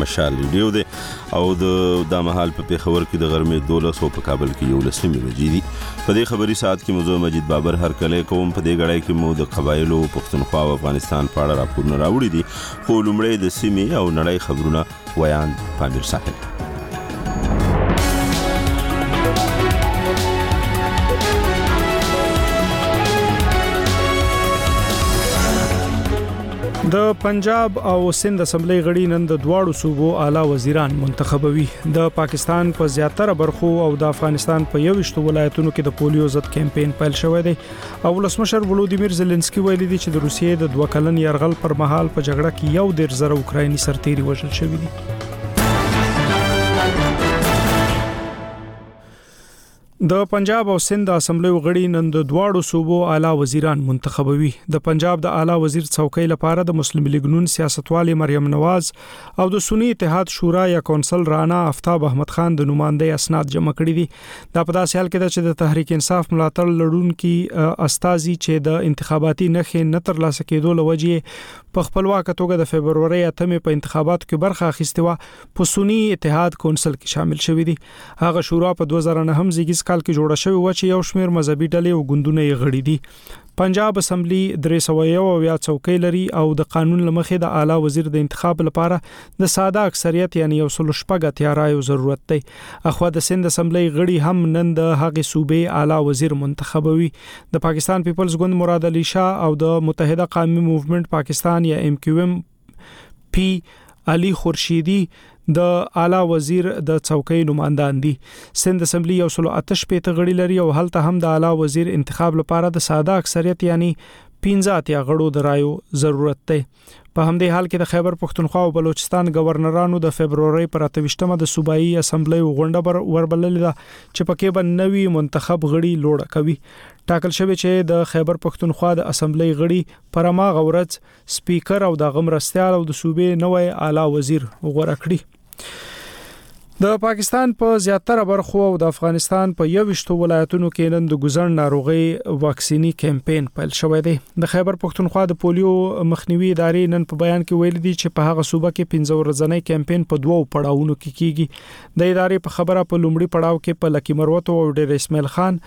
مشال ریډیو دی او د دا مهال په پیښور کې د غرمې 12 او په کابل کې 11 نیمې بجې دي په دې خبري ساعت کې موضوع مجید بابر هر کله کوم په دې غړای کې مو د قبایلو پښتونخوا او افغانستان په اړه راپورونه راوړي دي خو لومړی د سیمې او نړۍ خبرونه ویاند پامیر صاحب د پنجاب او سند اسمبلی غړي نن د دواړو صوبو اعلی وزیران منتخبوي د پاکستان په زیاتره برخو او د افغانستان په یوشتو ولایتونو کې د پولیو ضد کمپاین پیل شوې ده او لسمشر ولودیمیر زيلنسکي ویلي دي چې د روسیې د دوه کلن يرغل پر مهال په جګړه کې یو ډیر زره اوکرایني سرتیري وژل شوې دي د پنجاب او سند د اسمبلیو غړي نن د دواړو صوبو اعلی وزیران منتخبوي د پنجاب د اعلی وزیر څوکۍ لپاره د مسلم لیګ نون سیاستوالې مریم نواز او د سنی اتحاد شورا یا کونسل رانا افتاب احمد خان د نوماندۍ اسناد جمع کړي دي دا په داسې حال کې ده چې د تحریک انصاف ملاتړ لړونکي استاذي چې د انتخاباتي نخې نه تر لاسه کېدو لوجې په خپلواک توګه د فبرवरी 8 په انتخاباتو کې برخه اخیستې و په سنی اتحاد کونسل کې شامل شوې دي هغه شورا په دوه زره نهم زېږیز کال کې جوړه شوې وه چې یو شمېر مذهبي ډلې او ګوندونه یې غړي دي. پنجاب اسمبلي درې سوه یو اویا څوکۍ لري او د قانون له مخې د اعلی وزیر د انتخاب لپاره د ساده اکثریت یعنې یو سلو شپږ اتیا رایو ضرورت دی. اخوا د سند اسمبلۍ غړي هم نن د هغې صوبې اعلی وزیر منتخبوي. د پاکستان پیپلز ګوند مراد علي شاه او د متحده قامي موومنټ پاکستان یا ایم کیو ایم پی علي خورشیدي د اعلی وزیر د څوکۍ نوماندان دي سند اسمبلی یو سلو آتش پېته غړي لري او هلته هم د اعلی وزیر انتخاب لپاره د ساده اکثریت یعنی 15 اتیا غړو د رایو ضرورت دی په همدې حال کې د خیبر پښتونخوا او بلوچستان گورنرانو د فبرورۍ پر 28مه د صوبایي اسمبلی غونډه بر وربللې ده چې پکې به نوي منتخب غړي لوړ کوي ټاکل شوی چې د خیبر پښتونخوا د اسمبلی غړي پر ماغه ورځ سپیکر او د هغه مرستیال او د صوبې نوی اعلی وزیر غوره کړي د پاکستان په پا زیاتره برخو او د افغانستان په یوشتو ولایتونو کې نن د ګزن ناروغي واکسینی کمپاین پیل شوې دی د خیبر پښتونخوا د پولیو مخنیوي ادارې نن په بیان کې ویل دي چې په هغه صوبه کې 15 ورځنی کمپاین په دوو پړاوونو کې کیږي د ادارې په خبره په لومړي پړاو کې په لکی مروت او ډیر اسماعیل خان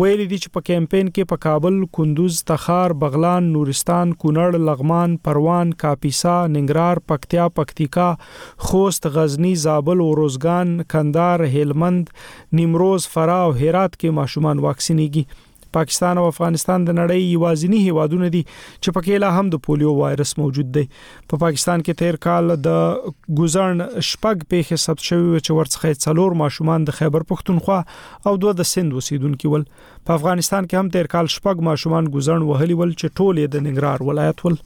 ویلي دي چې په کمپاین کې په کابل، کندوز، تخار، بغلان، نورستان، کونړ، لغمان، پروان، کاپیسا، ننګرهار، پکتیا، پکتیکا، خوست، غزني، زابل، اوروزګان، کندهار، هلمند، نیمروز، فراه او هرات کې ماشومان واکسینیږي. پاکستان او افغانستان د نړۍ یواځیني هیوادونه دي چې پکې لا هم د پولیو وایرس موجود دی. په پاکستان کې تیر کال د ګوزڼ شپږ پیښې ثبت شوې چې ورڅخه څلور ماشومان د خیبر پښتونخوا او دوه د سند وسیدونکو ول په افغانستان کې هم تیر کال شپږ ماشومان ګوزڼ وهلي ول چې ټول یې د ننګرهار ولایت ول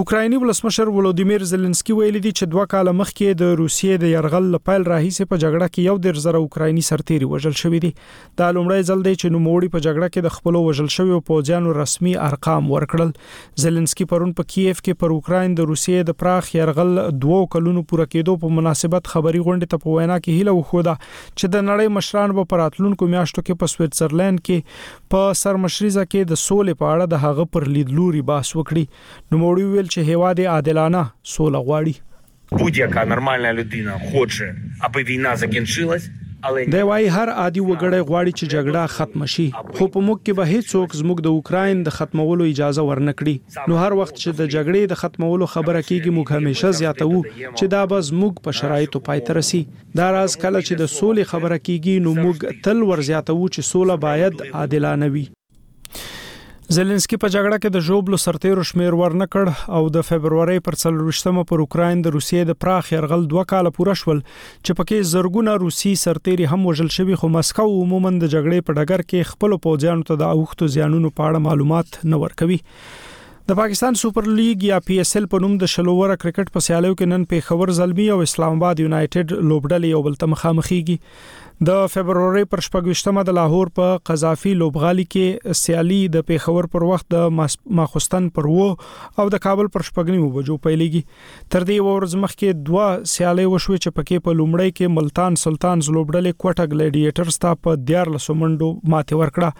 اوکرایني ولسمشر ولودیمیر زيلنسکي ویلي دي چې دوه کاله مخکې د روسیې د يرغل لپاره راهیسې په جګړه کې یو ډیر زره اوکرایني سرتیري وژل شوې دي دا لومړی ځل دی چې نوموړي په جګړه کې د خپلو وژل شویو پوځیانو رسمي ارقام ورکړل زلنسکي پرون په کیف کې پر اوکراین د روسیې د پراخ یرغل دوو کلونو پوره کېدو په مناسبت خبري غونډې ته په وینا کې هیله وښوده چې د نړۍ مشران به په راتلونکو میاشتو کې په سویټزرلند کې په سرمشریزه کې د سولې په اړه د هغه پر لیدلوري بحث وکړي نوموړي ویل چې هیواد عادلانه سوله غواړي دی وايي، هر عادي وګړی غواړي چې جګړه ختمه شي، خو په موږ کې به هېڅوک زموږ د اوکراین د ختمولو اجازه ورنه کړي. نو هر وخت چې د جګړې د ختمولو خبره کېږي، موږ همېشه زیاتوو چې دا به زموږ په شرایطو پای ته رسي. دا راز کله چې د سولې خبره کېږي، نو موږ تل ورزیاتوو چې سوله باید عادلانه وي. زيلنسکي په جګړه کې د ژوبلو سرتیرو شمیر ورنه کړ او د فبرवरी پر 24مه پر اوکرين د روسیې د پراخ يرغل دوه کال پوره شول چې پکې زرګونه روسي سرتیري هم وژل شوي خو مسکو عموما د جګړې په ډګر کې خپل پوځیانو ته د اوښتو زیانونو په اړه معلومات نه ورکوي د پاکستان سپر لیګ یا پی ایس ایل په نوم د شلووره کرکټ په سیالیو کې نن پیښور زلمی او اسلام آباد یونایټډ لوبډلې یو بل ته مخامخېږي د فبرورۍ پر شپږ ویشتمه د لاهور په قذافي لوبغالي کې سیالي د پېښور پر وخت د ماخوستن پر اوو او د کابل پر شپږ نیمو بجو پیلېږي. تر دې یوه ورځ مخکې دوه سیالۍ وشوې چې پکې په لومړۍ کې ملتان سلطانز لوبډلې کوټه ګلیډیټرز ته په دیارلسو منډو ماتې ورکړه.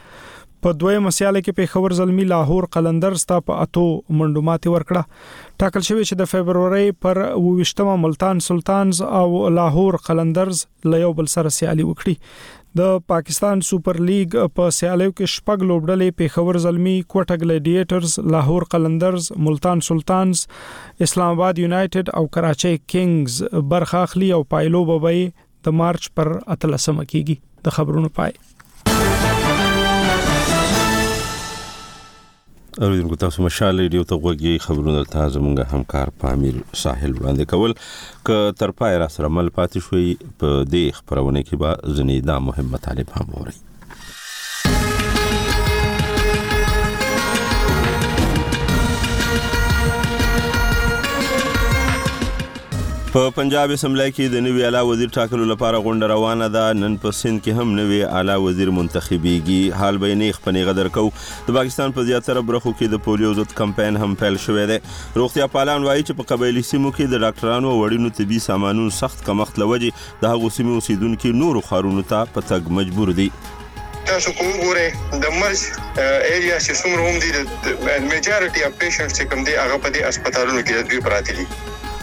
په دویمه سیالۍ کې پېښور زلمي لاهور قلندرز ته په اتو منډو ماتې ورکړه. ټاکل شوې چې د فبرورۍ پر اوویشتمه ملتان سلطانز او لاهور قلندرز له یو بل سره سیالي وکړي. د پاکستان سوپر لیګ په سیالیو کې شپږ لوبډلې، پېښور زلمي، کوټه ګلیډیټرز، لاهور قلندرز، ملتان سلطانز، اسلام اباد یونایټډ او کراچۍ کینګز برخه اخلي او پایلوبه به یې د مارچ پر اتلسمه کیږي د خبرونو پای اوریدونکو تاسو مشال ریډیو ته غوږی خبرونه ته زمونږ همکار پامیر ساحل وړاندې کول ک تر پای را سره مل پاتې شوي په دې خبرونه کې به ځنې دا مهم مطالب هم وری په پنجاب اسمبلی کې د نوي اعلی وزیر ټاکلو لپاره غونډه روانه ده نن په سند کې هم نوي اعلی وزیر منتخبيږي حال به نه خپنې غدر کو د پاکستان په زیاتره برخو کې د پولیو ضد کمپاین هم پیل شوې ده روغتیا پالان وایي چې په قبایلی سیمو کې د ډاکټرانو وړینو طبي سامانونو سخت کمښت لوجي د هغو سیمو اوسیدونکي نورو ښارونو ته په تګ مجبور دي تاسو کو وګورئ د مرز ایریا چې څومره هم دي د میجارټي اف پیشنټ چې کوم دي هغه په دې هسپتالونو کې دوی پراته دي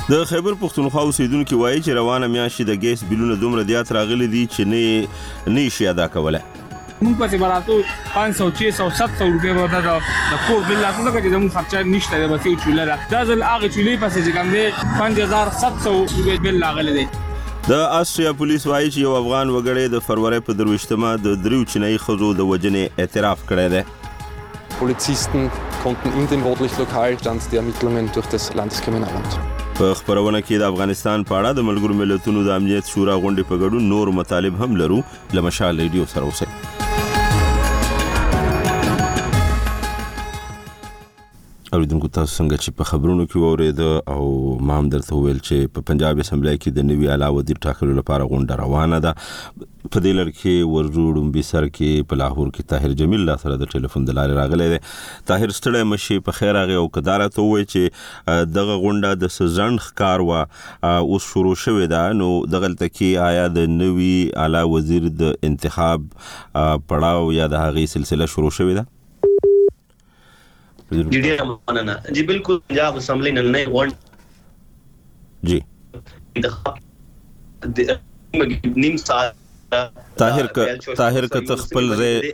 د خیبر پښتونخوا اوسیدونکو وایي چې روانه میاشت د ګیس بلونه دومره زیات راغلي دي چې نه نه شي ادا کولای مونږ پسې براتو 500 600 700 روپے ورته دا د کور بل لاسو څخه چې زموږ خرچه نشته د بسې چوله ده دا ځل هغه چولې پسې چې کوم دی 5700 روپے بل لاغلی دی د آسټریا پولیس وایي چې یو افغان وګړی د فروری په درویشتمه د دریو چینایي ښځو د وژنې اعتراف کړی دی Polizisten konnten in dem Rotlichtlokal Stand der Ermittlungen durch das Landeskriminalamt. په خبرونه کې د افغانستان په اړه د ملګرو ملتونو د امنیت شورا غونډې په ګډون نور مطالب هم لرو له مشال ریډیو سره اوسئ اوریدونکو تاسو څنګه چې په خبرونو کې وورید او ما هم درته ویل چې په پنجاب اسمبلی کې د نوي اعلی وزیر ټاکلو لپاره غونډه روانه ده په دې لړ کې ورجوړم به سر کې په لاهور کې طاهر جمیل لا سره د ټلیفون د لارې راغلی دی طاهر ستړی مشي په خیر هغه او کدارته وای چې دغه غونډه د سزن ښکار و اوس شروع شوې ده نو دغلته کې آیا د نوي اعلی وزیر د انتخاب پړاو یا د هغې سلسله شروع شوې ده جی ډیره مننه جی بالکل پنجاب اسمبلی نن نه غونډ جی د نیم ساعت طاهر که طاهر که خپل ځای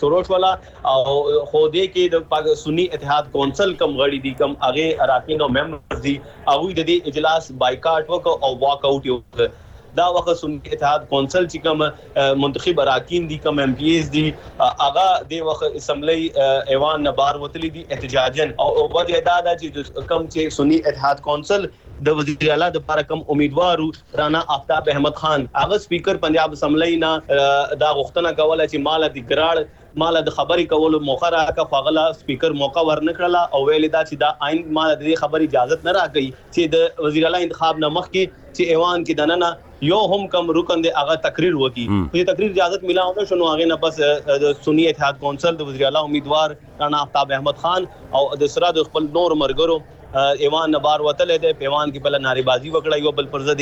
شروع شوله او خو دې کې د پاک سني اتحاد کونسل کم غړي دي کم هغه اراکین او ممبرز دي هغه د دې اجلاس بایکاټ وک او واک اوټ یو دا وخت سني اتحاد کونسل چې کوم منتخب اراکین دي کوم ایم پی ایز دي هغه د وخت اسمبلی ایوان نه بار وتلی دي احتجاجن او وجه دا ده چې کوم چې سني اتحاد کونسل د وزیر اعلی د لپاره کوم امیدوارو رانا افتاب احمد خان هغه سپیکر پنجاب اسمبلۍ نه دا غوښتنه کوله چې ماله د ګراړ ماله د خبرې کولو موقع راکړه خو هغه له سپیکر موقع ورنه کړله او ویل یې دا چې دا آئین ماله د دې خبرې اجازت نه راکوي چې د وزیراعلی انتخاب نه مخکې چې ایوان کې دننه یو هم کوم رکن دی هغه تقریر وکړي خو چې تقریر اجازت ملاو نه شو نو هغې نه پس د سني اتحاد کونسل د وزیراعلی امیدوار رانا افتاب احمد خان او د سره د خپل نورو ملګرو ایوان نه بار وتلی دی په ایوان کې بل ناری بازی وکړه یو بل پر ضد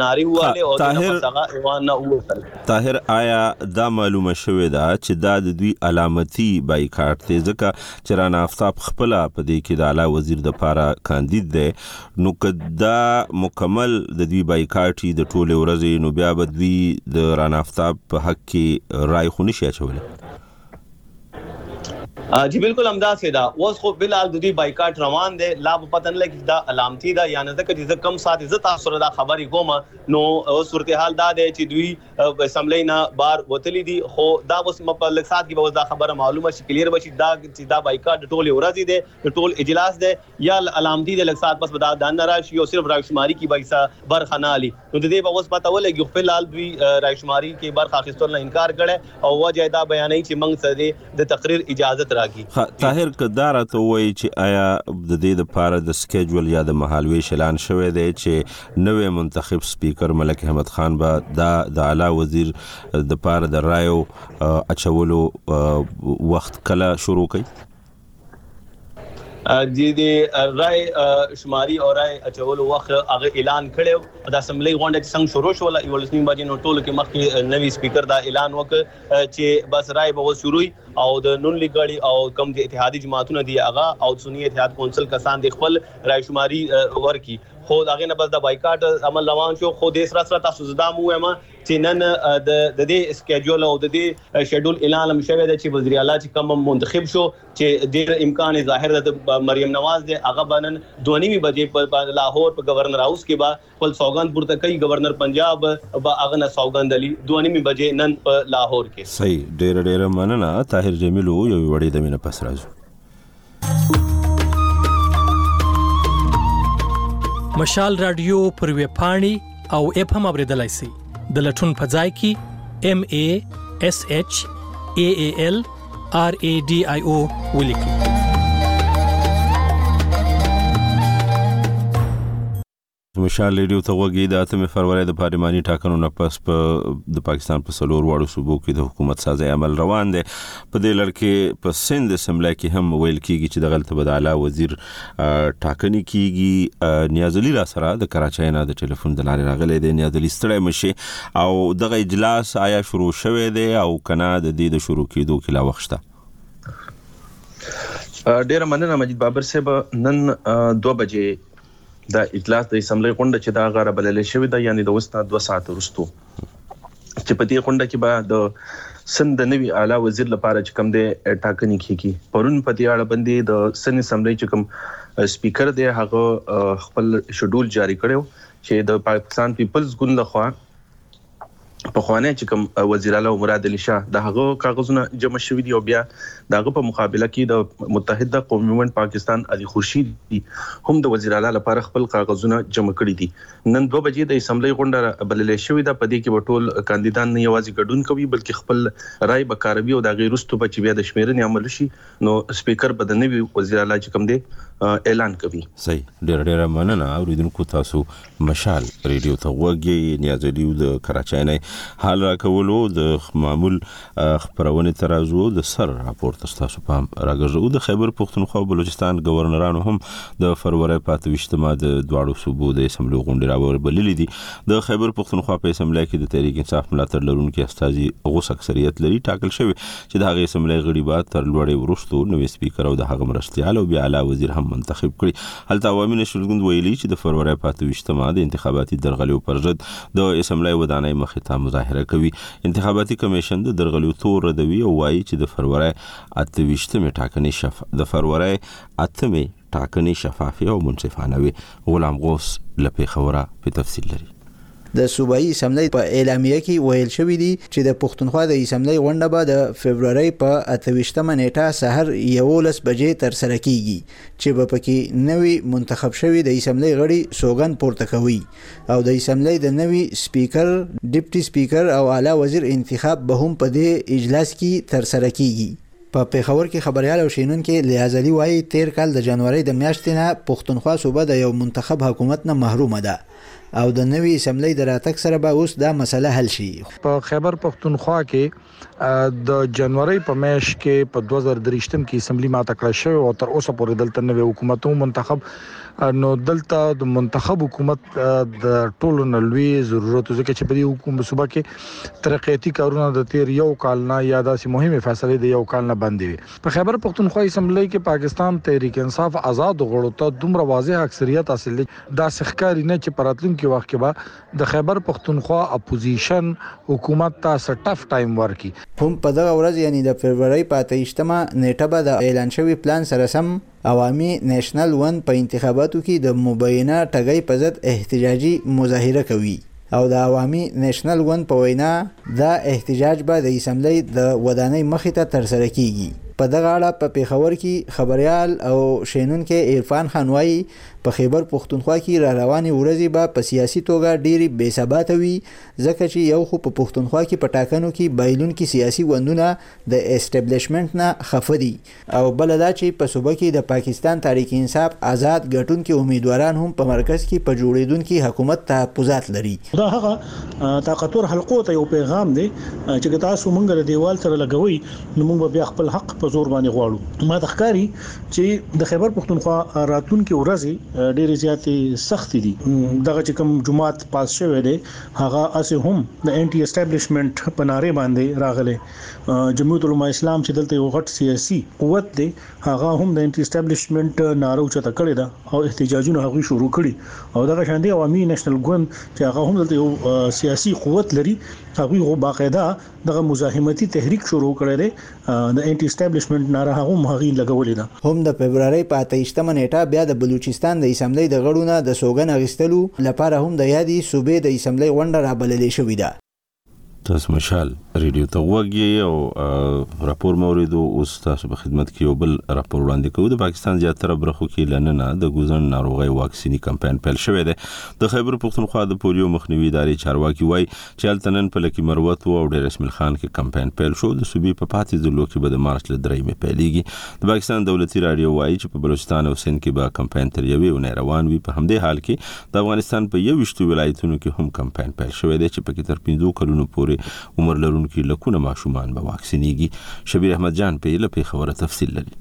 ناری واله او طاهر څنګه ایوان نه ووتل طاهر آیا دا معلومه شوې ده چې دا د دوی علامتي بایکاټ دی ځکه چې رانه افتاب خپل په دې کې د اعلی وزیر د پاره کاندید دی نو کدا مکمل د دوی بایکاټي د ټوله ورځې نو بیا به دوی د رانه افتاب په حق کې رائے خو نشي اچولای جی بالکل همدا سه دا اوس خو بل حال د دې بایکاټ روان دی لا په پتن لګی دا علامتي دا یا نه ځکه چې زه کم سات زه تاسو سره دا خبرې کوم نو اوس صورتحال دا دی چې دوی اسمبلی نه بار وتلی دي خو دا اوس په لږ سات کې به دا خبره معلومه شي کلیر بشي دا چې دا بایکاټ ټول ورځې دی ټول اجلاس دی یا علامتی دی لږ ساعت پس به دا دننه راشی او صرف رایشماری کی به حصه برخه نه الی نو ددی به اوس پته ولګی خو فل حال دوی رایشماری کی برخه اخیستلو نه انکار کړی او وجه یې دا بیانوی چی موږ ته دی د تقریر اجازت راکی. ښه طاهر که دا راته ووایی چی ایا ددی لپاره د سکیجول یا د مهالویش اعلان شوی دی چی نوی منتخب سپیکر ملک احمد خان به دا د اعلی وزیر لپاره د رایو اچولو وخت کله شروع کوی؟ دي دي رائے شماري او رائے اچولو وخت هغه اعلان کړو د اسمبلی غونډه چې څنګه شروع شو له 11 بجې نو ټولو کې مخکې نوي سپیکر دا اعلان وکړ چې بس رائے به شروع او د نون لګړي او کم چې اتحادي جماعتونه دي هغه او سنی اتحاد کونسل کسان د خپل رائے شماري ورکی خو دا غنه بس د بایکاټ عمل روان شو خو د سره سره تاسو زدام وایم چې نن د د دې سکیډول او د دې شیډول اعلان هم شوی دی چې وزیر اعلی چې کوم منتخب شو چې ډیر امکان ظاهر د مریم نواز دی هغه بنن دونیمي بجې په لاهور په گورنر هاوس کې به خپل سوګند پورته کوي گورنر پنجاب به هغه نه سوګند لي دونیمي بجې نن په لاهور کې صحیح ډیر ډیر مننه طاهر جمیل یو وړې د مینه پس راځو مشال رادیو پر وی پاڼي او اپ هم اوریدلای شئ د لټون په ځای کې ام ای اس ایچ ای ای ایل آر ای ډی آی او ولیکئ مشال ریډیو ته غوږی د اتمې فروری د پارلماني ټاکنو نه پس په د پاکستان په څلور واړو صوبو کې د حکومت سازي عمل روان دی په دې لړ کې په سند اسمبلی کې هم ویل کیږي چې د غلط بداله وزیر ټاکنې کیږي نیاز علي را سره د کراچۍ نه د ټلیفون د لارې راغلی دی نیاز علي ستړی مشي او دغه اجلاس آیا شروع شوه دی او کنا د دې د شروع کېدو کې لا وخت شته ډیره مننه مجید بابر صاحب نن 2 بجې د اجلاس د اسمبلۍ غونډه چې دا غاره بللې شوې ده یعنی د اوس نه دوه ساعت وروسته چې په دې غونډه کې به د سند د نوي اعلی وزیر لپاره چې کوم دی ټاکنې کیږي پرون په دې اړه باندې د سند اسمبلۍ چې کوم سپیکر دی هغه خپل شډول جاری کړو چې د پاکستان پیپلز ګوند لخوا پخوانی چې کوم وزیراعلی مراد علي شاه د هغه کاغذونه جمع شوي دي او بیا د هغه په مقابله کې د متحده قومي ګوند پاکستان علي خورشید هم د وزیراعلی لپاره خپل کاغذونه جمع کړي دي نن دوه بجې د اسمبلۍ غونډه بلل شوې ده په دې کې به ټول کاندیدان نه یوازې ګډون کوي بلکې خپل رای به کاروي او د هغې وروسته به چې بیا د شمیرنې عمل وشي نو سپیکر به د نوي وزیراعلی چې کوم دی اعلان کوي صحیح ډیر ډیر مننه اوریدونکو تاسو مشال ریډیو ته غوږ یې نیاز ریډیو د کراچۍ نه حال راکولو د معمول خبرونه ترازو د سر راپور تر تاسو پام راګرځو د خیبر پښتونخوا بلوچستان گورنرانو هم د فروری پاتې وشتمه د دواړو صوبو د اسمبلی غونډې راوړل بللې دي د خیبر پښتونخوا په اسمبلی کې د تحریک انصاف ملاتړ لرونکي استاذي غوس اکثریت لري ټاکل شوی چې د هغې اسمبلی غړي به تر لوړې ورستو نوې سپیکر او د هغه مرستيال او بیا اعلی وزیر هم منتخب کړي هلته عوامي نشرګوند ویلي چې د فروری په اته ویشتمه د انتخاباتي درغلیو پر ضد د اسمبلۍ ودانۍ مخې ته مظاهره کوي. انتخاباتي کمېشن د درغلیو تور ردوي او وایي چې د فروری اته ویشتمې ټاکنې شف د فروری اتمې ټاکنې شفافې او منصفانه وې. غلام غوث له پېښوره په تفصیل لري. د صوبايي اسمبلۍ په اعلامیه کې ویل شوي دي چې د پښتونخوا د اسمبلۍ غونډه به د فبرورۍ په اته ویشت مه نېټه سهار یوولس بجې تر سره کېږي چې به پکې نوي منتخب شوي د اسمبلۍ غړي سوګند پورته کوي او د اسمبلۍ د نوي سپیکر، ډپټي سپیکر او اعلی وزیر انتخاب به هم په دې اجلاس کې تر سره کېږي. په پېښور کې خبریال او شینونکی لیاز علي وايي، تېر کال د جنورۍ د میاشتې نه پښتونخوا صوبه د یو منتخب حکومت نه محرومه ده. او د نوي اسمبلۍ د راتګ سره به اوس دا مسئله حل شي. په خیبر پښتونخوا کې د جنورۍ په میاشت کې په دوه زره درویشتم کې اسمبلي ماته کړه شوې او تر اوسه پورې دلته نوی حکومت نه و منتخب نو دلته د منتخب حکومت د ټولو نه لوی ضرورت ځکه چې په دې حکومت صوبه کې ترقیاتي کارونه د تیر یو کال نه یا داسې مهمې فیصلې د یو کال نه بندې وي په خیبر پښتونخوا اسمبلۍ کې پاکستان تحریک انصاف ازادو غړو ته دومره واضح اکثریت حاصل دی داسې ښکاري نه چې په راتلونکي وخت کې به د خیبر پښتونخوا اپوزیشن حکومت ته څه ټف ټایم ورکړي. هم په دغه ورځ یعنی د فبرورۍ په اته ویشت مه نیټه به د اعلان شوي پلان سره سم عوامي نیشنل ون په انتخاباتو کې د مبینه ټګۍ په ضد احتجاجي مظاهره کوي او د عوامي نیشنل ون په وینا دا احتجاج به د اسمبلۍ د ودانۍ مخې ته ترسره کیږي. په دغه اړه په پېښور کې خبریال او شینونکی عرفان خان وايي په خېبر پښتونخوا کې را روانې ورځې به په سیاسي توګه ډېرې بې ثباته وي ځکه چې یو خو په پښتونخوا کې په ټاکنو کې بایلونکي سیاسي ګوندونه د اسټبلشمنټ نه خفه دي او بله دا چې په صوبه کې د پاکستان تحریک انصاف ازاد ګټونکي امیدواران هم په مرکز کې په جوړېدونکي حکومت تحفظات لري. دا هغه طاقتور حلقو ته یو پیغام دی چې که تاسو موږ له دېوال سره لګوئ نو موږ به بیا خپل حق په زور باندې غواړو. ماته ښکاري چې د خیبر پښتونخوا راتلونکي ورځې ډېرې زیاتې سختې دي دغه چې کوم جماعت پاس شوی دی هغه اسه هم د انټي اسټابلیشمنت په ناره باندې راغلی جمعیت علما اسلام چې دلته یو غټ سیاسي قوت دی هغه هم د انټي اسټابلیشمنت ناره چته کړې ده او احتجاجونه هغه شروع کړي او دغه شاندې عوامي نېشنل ګوند چې هغه هم دلته یو سیاسي قوت لري هغه غو باقاعده دغه مزاحمتي تحریک شروع کړی دی، د انټي اسټابلشمنټ نعره هم هغوی لګولې ده. هم د فبرورۍ په اته ویشت مه نېټه بیا د بلوچستان د اسمبلۍ د غړو نه د سوګند اخیستلو لپاره هم د یادې صوبې د اسمبلۍ غونډه را بللې شوې ده. تاسو مشال ريډيو ته غوږ يئ او راپور مو اورېدو، اوس تاسو په خدمت کې يو بل راپور وړاندې کوو. د پاکستان زياتره برخو کې له ننه د ګوزڼ ناروغۍ واکسيني کمپاين پيل شوی دی. د خيبرپښتونخوا د پوليو مخنيوي ادارې چارواکي وايي، چې هلته نن په لکي مروت او ډیر اسمیل خان کې کمپاین پیل شو د صوبې په پاتې ضلعو کې به د مارچ له درېیمې پیلېږي د پاکستان دولتي راډیو وایي چې په بلوچستان او سند کې به کمپاین تر یوې اونۍ روان وي په همدې حال کې د افغانستان په یوویشتو ولایتونو کې هم کمپاین پیل شوی دی چې پکې تر پنځو کلونو پورې عمر لرونکي لکونه ماشومان به واکسینېږي شبیر احمد جان پې له پېښوره تفصیل لري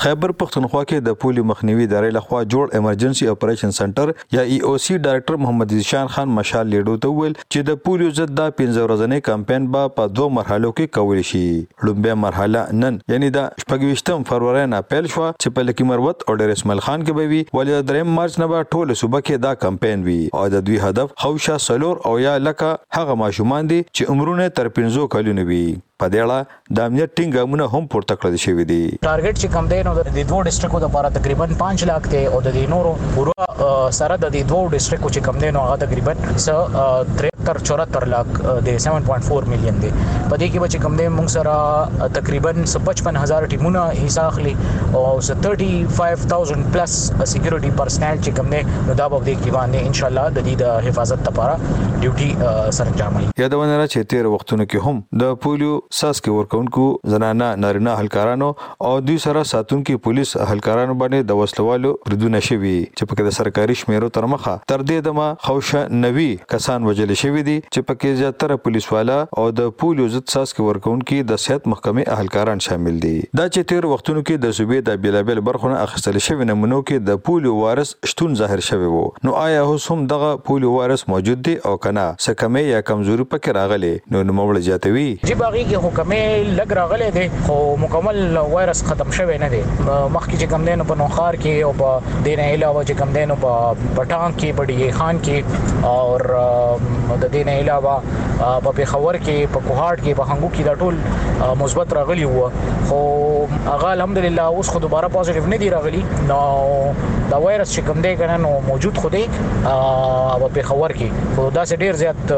خیبر پښتونخوا کې د پولي مخنیوي ادارې لخوا جوړ ایمرجنسي اپریشن سنټر یا ای او سي ډایرکټر محمد ذیشان خان مشال لیډو ته وویل چې د پولیو ضد دا پنځه ورځنی کمپاین به په دوه مرحلو کې کول شي لومبی مرحله نن یعنی د شپږ ویشتم فروری نه پیل شوه چې په لکي مروت او ډیر اسماعیل خان کې به وي ولې د دریم مارچ نه به ټوله صوبه کې دا کمپاین وي او د دوی هدف خوشه څلور او یا لکه هغه ماشومان دي چې عمرونه تر پنځو کلونو وي په دې اړه د امنیت ټینګ ګامونه هم پورته کړل شوي دي. ټارګټ چې کوم دی نو د دې دوه ډیسټریکو لپاره تقریبا 5 لاک دی او د دې نورو پوره سره د دې دوه ډیسټریکو چې کوم دی نو هغه تقریبا 73 74 لاک دی 7.4 میلیون دی په دې کې به چې کوم دی موږ سره تقریبا 55000 ټیمونه حصہ اخلي او 35000 پلس سکیورټي پرسنل چې کوم دی نو دا به دې کې باندې ان شاء الله د دې د حفاظت لپاره ډیوټي سرانجامي یادونه را چې تیر وختونو کې هم د پولیو ساسکې ورکونکو زنانه نارینه هلکارانو او دوی سره ساتونکي پولیس هلکارانو باندې د وسلوالو بریدونه شوي چې پکې د سرکاري شمیرو تر مخه تر دې دمه خوشا نوي کسان وژل شوي دي چې پکې زیاتره پولیس والا او د پولیو ضد ساسکې ورکونکي د صحت محکمې اهلکاران شامل دي. دا چې تیرو وختونو کې د صوبې د بیلابیل برخو نه اخیستل شوي نمونو کې د پولیو وارث شتون ظاهر شوی وو نو آیا اوس هم دغه پولیو وایرس موجود دی او که نه څه کمی یا کمزوري په کې راغلې نو نوموړی زیاتوي. جی په هغې کې خو کمی لږ راغلی دی خو مکمل وایرس ختم شوی نه دی مخکې چې کوم دی نو په نوښار کې او په دې نه علاوه چې کوم دی نو په پټان کې په ډیګی خان کې او د دې نه علاوه په پیښور کې په کوهاټ کې په هنګو کې دا ټول مثبت راغلي وو خو هغه الحمدالله اوس خو دوباره پازیټیو نه دی راغلي. نو دا وایرس چې کوم دی کنه نو موجود خو دی او په خبر کې خو دا سه ډیر زیات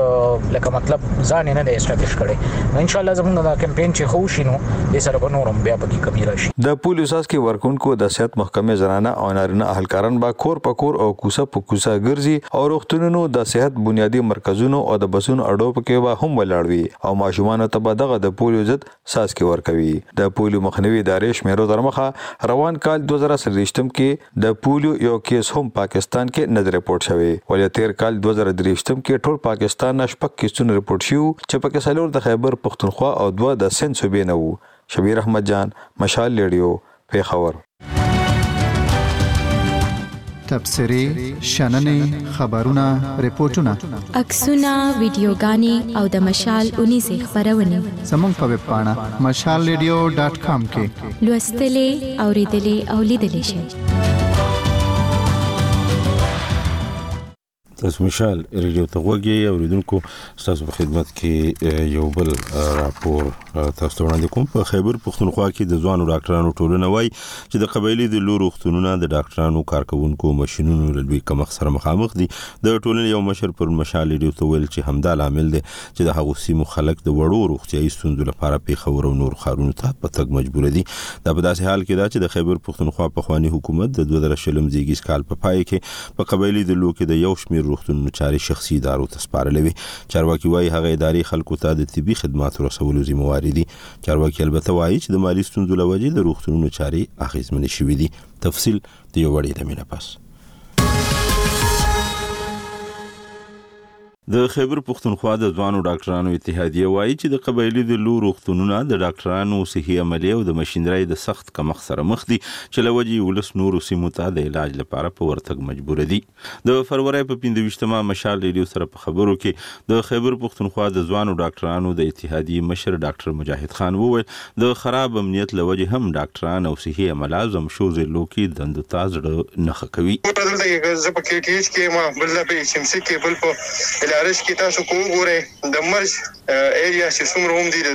لکه مطلب ځان نه دی اسټابلیش کړي نو ان شاء الله زموږ دا کمپاین چې خو شینو د سره په نورم بیا په کې کمی راشي د پولیس ساس کې ورکونکو د صحت محکمې زنانه او نارینه اهلکاران با کور په کور او کوسه په کوسه ګرځي او روغتونونو د صحت بنیادی مرکزونو او د بسونو اډو په کې به هم ولاړوي او ماشومان ته به دغه د پولیو ضد څاڅکي ورکوي د پولیو مخنیوي ادارې شمیرو تر مخه روان کال 2023 کې د پولیو یو کیس هم پاکستان کې نه رپورټ شوی ولې تیر کال 2023 کې ټول پاکستان نه شپږ کیسونه رپورټ شو چې پکې څلور د خیبر پښتونخوا او دوه د سند صوبې نه وو شبیر احمد جان مشال لیډیو پیښور تبصری شننې خبرونه ریپورتونه عکسونه ویډیوګانې او د مشال اونې زی خبرونه زموږ په ویب پاڼه مشال ریډیو ډاټ کام کې لوستلې او ریډلې او لیدلې شئ تاسو مشال ریډیو ته غوږی اوریدونکو تاسو په خدمت کې یو بل راپور تاسو ته وړاندې کوم په خیبر پښتونخوا کې د ځوانو ډاکټرانو ټولنه وایي چې د قبایلی د لور وختونونه د ډاکټرانو کارکونکو ماشينونو له لوی کمښت سره مخامخ دي د ټولنې یو مشر پر مشال ریډیو ته ویل چې همدا لامل دی چې د هغو سیمو خلک د وړو روغتيایي ستونزو لپاره پیښور او نور خارونو ته په تګ مجبور دي دا په داسې حال کې ده چې د خیبر پښتونخوا په خواني حکومت د 2000 شلم زیږیز کال په پا پای کې په قبایلي ضلعو کې د یو شمېر روغتونونو چارې شخصي ادارو ته سپارلې وې. چارواکي وايي، هغه ادارې خلکو ته د طبي خدماتو رسولو ذمه وارې دي. چارواکي البته وايي چې د مالي ستونزو له وجې د روغتونونو چارې اغېزمنې شوې دي. تفصیل د یو وړې دمې نه پس. د خیبر پښتونخوا د ځوانو ډاکټرانو اتحادیه وایي چې د قبایلي ضلعو روغتونونه د ډاکټرانو صحي عملې او د مشینرۍ د سخت کمښت سره مخ دي چې له وجې ولس نورو سیمو ته د علاج لپاره په ورتګ مجبور دي. د فرورۍ په پنځه ویشت مه مشال ریډیو سره په خبرو کې د خیبر پښتونخوا د ځوانو ډاکټرانو د اتحادیې مشر ډاکټر مجاهد خان وویل د خراب امنیت له وجې هم ډاکټران او صحي عمله زم شو ضلعو کې دندو ته زړه نه ښه کوي. کوټه دلته کې که زه په کې ټي اېچ کې یم بل دا په اېچ اېم سي کې بل په ال ار اېچ کې تاسو که وګورئ د مرج اېریاز چې څومره هم دي د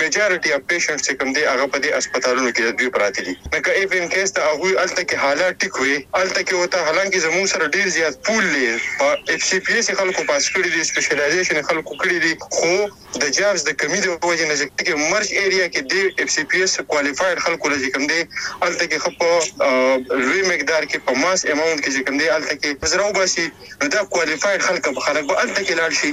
مېجارټي اف پېشنټس چې کوم دي هغه په دې اسپتالونو کې د دوی پراته دي نو که اېف اېم کېس د هغوی هلته کې حالات ټیک وي هلته کې ورته حالانکې زموږ سره ډېر زیات پول دی په اېف سي پي اېس یې خلکو پاس کړي دي سپېشلایزېشن یې خلکو کړي دي خو د جارج د کمی د وجی نه چه کوم مرج ایریا کی دی ایف سی پی ایس کوالیفاید خلکو له چه کوم دی هلته کی ښه په لوی مقدار کی په ماس اماونت کی چه کوم دی هلته کی زره وباسی نو دا کوالیفاید خلک به خلک به هلته کی لاړ شی.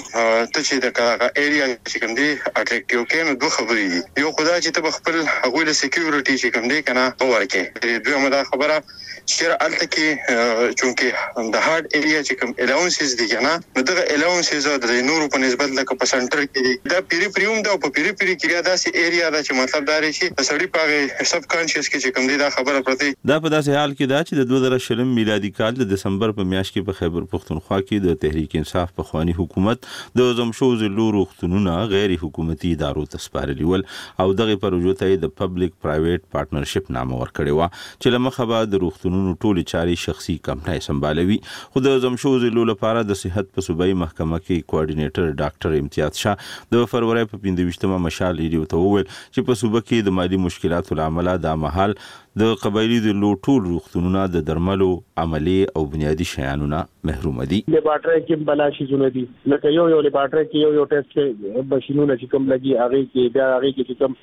ته چه د هغه ایریا چه کوم دی اټریکټیو کی نو دوه خبری دی یو خو دا چه ته به خپل هغوی له سیکیوریټی چه کوم دی کنه ورکی دویمه دا خبره چیر الته کې چونکی د هارد ایریا چې کوم الاونسز دي کنه نو دغه الاونسز او د نورو په نسبت لکه په سنټر کې دي دا پیری پریوم دا په پیری پیری کې دا سي ایریا دا چې مطلب دا لري چې سړی پاغه سب کانشیس کې چې کوم دي دا خبره پرته دا په داسې حال کې ده چې د 2020 میلادي کال د دسمبر په میاشت کې په خیبر پښتونخوا کې د تحریک انصاف پخوانی حکومت د عزم شو ضلع روغتونونه غیر حکومتي ادارو ته سپارلي ول او دغه پروژو ته د پبلک پرایویټ پارټنرشپ نامه ورکړې و چې له مخه به د روغتونونو ټولې چارې شخصي کمپنۍ سمبالوي، خو د ضم شوو ضلعو لپاره د صحت په صوبايي محکمه کې کوارډینیټر ډاکټر امتیاز شاه د فرورۍ په پنځه ویشت مه مشال رېډیو ته وویل چې په صوبه کې د مالي مشکلاتو له امله دا مهال د قبایلي ضلعو ټول روغتونونه د درملو، عملې او بنیادي شیانو نه محروم دي. لېبارټرۍ کې هم بلا شیزونه دي، لکه یو یو لېبارټرۍ کې یو یو ټېسټ کې مشینونه چې کوم لګي هغې کې بیا هغې کې چې کوم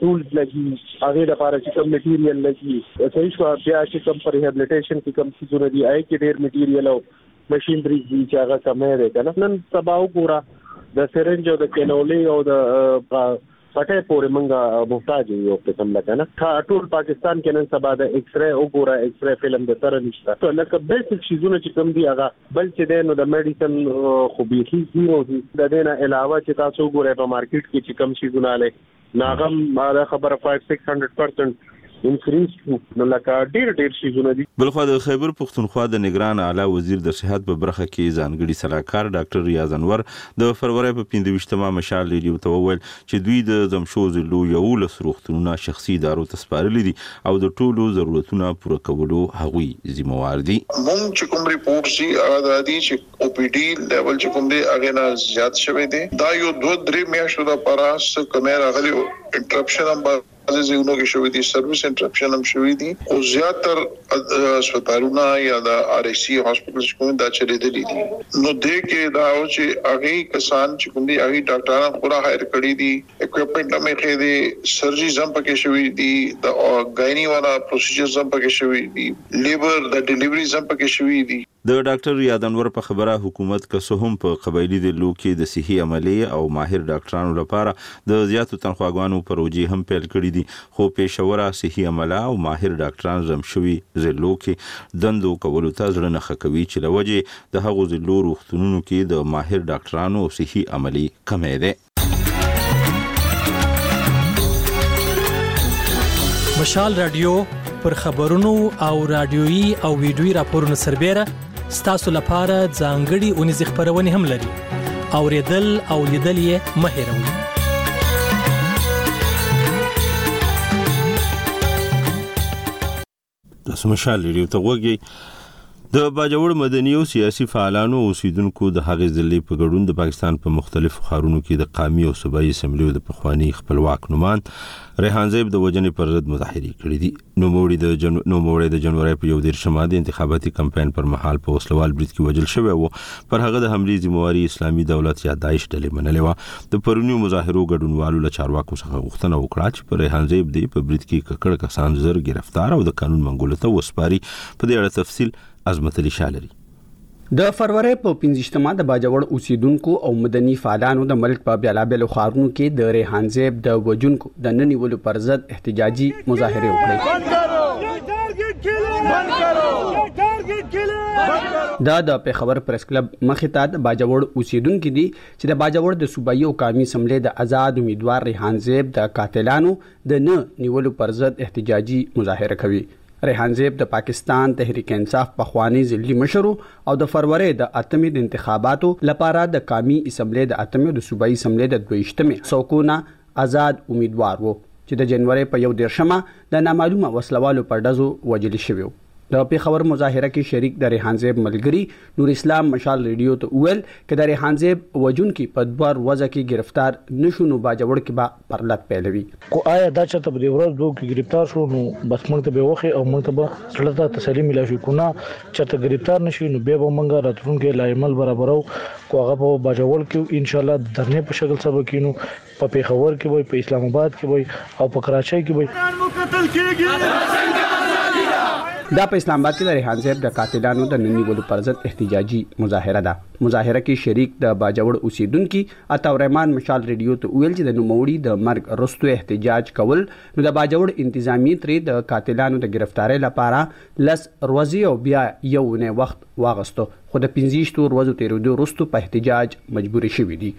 ټولز لګي هغه د لپاره چې کوم میټیریل لګي صحیح شو بیا چې کوم پر ریهابلیټیشن کې کوم څه جوړ دي آی کې ډیر میټیریل او ماشينري دي چې هغه کمه ده کنه نن سبا وګوره د سرنج او د کینولي او د پټه پورې منګه محتاج یو قسم لکه نه ټول پاکستان کې نن سبا د ایکس رې وګوره ایکس رې فلم د سره نشته لکه بیسیک شیزونه چې کوم دی هغه بل چې دی نو د ميډيسن خو بيخي زيرو دي د دې نه علاوه چې تاسو وګورئ په مارکيټ کې چې کوم شي ګناله ناغم دا خبره 5600% انکریز شو نو لکه ډیر ډیر شیزونه دي بلخوا د خیبر پښتونخوا د نګران اعلی وزیر د صحت په برخه کې ځانګړي سلاکار ډاکټر ریاض انور د فرورۍ په پنځه ویشت مه مشال ریډیو ته وویل چې دوی د ځمشو ضلعو یوولس روغتونونه شخصي ادارو ته سپارلي دي او د ټولو ضرورتونه پوره کولو هغوی ذمه وار دي. مونږ چې کوم رپورټس دي هغه دا دي چې او پي ډي لیول چې کوم دی هغې نه زیات شوی دی دا یو دوه درې میاشتو لپاره څه کمی راغلی او انټرپشن هم به بعضې ځایونو کې شوي دي، سرویس انټرپشن هم شوي دي، خو زیاتر هسپتالونه یا د آر ای سي هاسپټلز چې کوم دي دا چلیدلي دي، نو دې کې دا و چې هغه کسان چې کوم دي هغوی ډاکټران خپله هایر کړي دي، اکویپمنټ هم ایښی دی، سرجریز هم پکې شوي دي، د ګایني والا پروسیجرز هم پکې شوي دي، لیبر د ډیلیوریز هم پکې شوي دي. د ډاکټر رياض انور په خبره حکومت که څه هم په قبايلي ضلعو کې د صحي عملې او ماهر ډاکټرانو لپاره د زياتو تنخواګانو پروژې هم پيل کړې دي خو پېښوره صحي عمله او ماهر ډاکټران ضم شوي ضلعو کې دندو کولو ته زړه نه ښه کوي چې له وجې د هغو ضلعو روغتونونو کې د ماهر ډاکټرانو او صحي عملې کمی دی. مشال رادیو پر خبرونو او رادیوي او ویډیوي راپورونو سربېره ستاسو لپاره ځانګړي اونیز خبرونه هم لري او ریډل او لیدل یې مهیروي دسمشال ریډیو ته غوږ یئ د باجوړ مدني او سیاسي فعالانو او اوسیدونکو د هغې ضلعې په ګډون د پاکستان په مختلفو ښارونو کې د قامي او صوبایي اسمبلیو د پخواني خپلواک نوماند ریحان زیب د وجنې پر ضد مظاهرې کړې دي نوموړي د جن... نوموړی د جنوري په یو دیرشمه د انتخاباتي کمپاین پر مهال په وسلوال برید کې وژل شوی و پر هغه د حملې ذمہواري اسلامي دولت یا داعش ډلې منلې وه د پرونيو مظاهرو ګډونوالو له چارواکو څخه غوښتنه وکړه چې په ريحان زيب دې په بريد کې ککړ کسان زر ګرفتار او د قانون منګولو ته وسپاري په دې اړه تفصيل عظمت علي شاه لري. د فرورۍ په پنځویشتمه د باجوړ اوسېدونکو او مدني فعالانو د ملک په بېلابېلو ښارونو کې د ریحان زیب د وژونکو د نه نیولو پر ضد احتجاجي مظاهرې وکړې. دا د پېښور پریس کلب مخې ته د باجوړ اوسېدونکي دي چې د باجوړ د صوبايي او قامي اسمبلۍ د ازاد امیدوار ریحان زیب د قاتلانو د نه نیولو پر ضد احتجاجي مظاهره کوي. ریحان زیب د پاکستان تحریک انصاف پخوانی ضلعي مشر و او د فرورۍ د اتمې د انتخاباتو لپاره د قامي اسمبلۍ د اتمې او د صوبايي اسمبلۍ د دوه ویشت مې څوکو نه ازاد امیدوار وو چې د جنورۍ په یو دېرش مه د نامعلومه وسله والو په ډزو وژل شوی و. د پېښور مظاهره کې شریک د ریحان زیب ملګري نور اسلام مشال رېډیو ته وویل، که د ریحان زیب وژونکي په دوه روځه کې ګرفتار نه شو نو باجوړ کې به پرلت پیلوي. خو ایا دا چرته په دې ورځ دوو کې ګرفتار شو نو بس موږ ته به وخی او موږ ته به زړه ته تسلي ملاوشي کونه چرته ګرفتار نه شي نو بیا به موږ راتلونکی لایمل برابروو کو هغه په باجوړ کې ان شاء الله درنه په شکل سبا کینو په پیښور کې وای په اسلام آباد کې وای او په کراچۍ کې وای دا په اسلام آباد کې د ریحان صاحب د قاتلانو د نن نیولو پر ضد احتجاجي مظاهره ده مظاهره کې شریک د باجوړ اوسیدونکو عطا الرحمن مشال ریډیو ته ویل چې د نوموړي د مرګ وروسته احتجاج کول نو د باجوړ انتظامی ترې د قاتلانو د گرفتاری لپاره لس روځی او بیا یو اونۍ وخت واغستو خو د پنځه یشت روځو تیریدو وروستو په احتجاج مجبور شوی دی.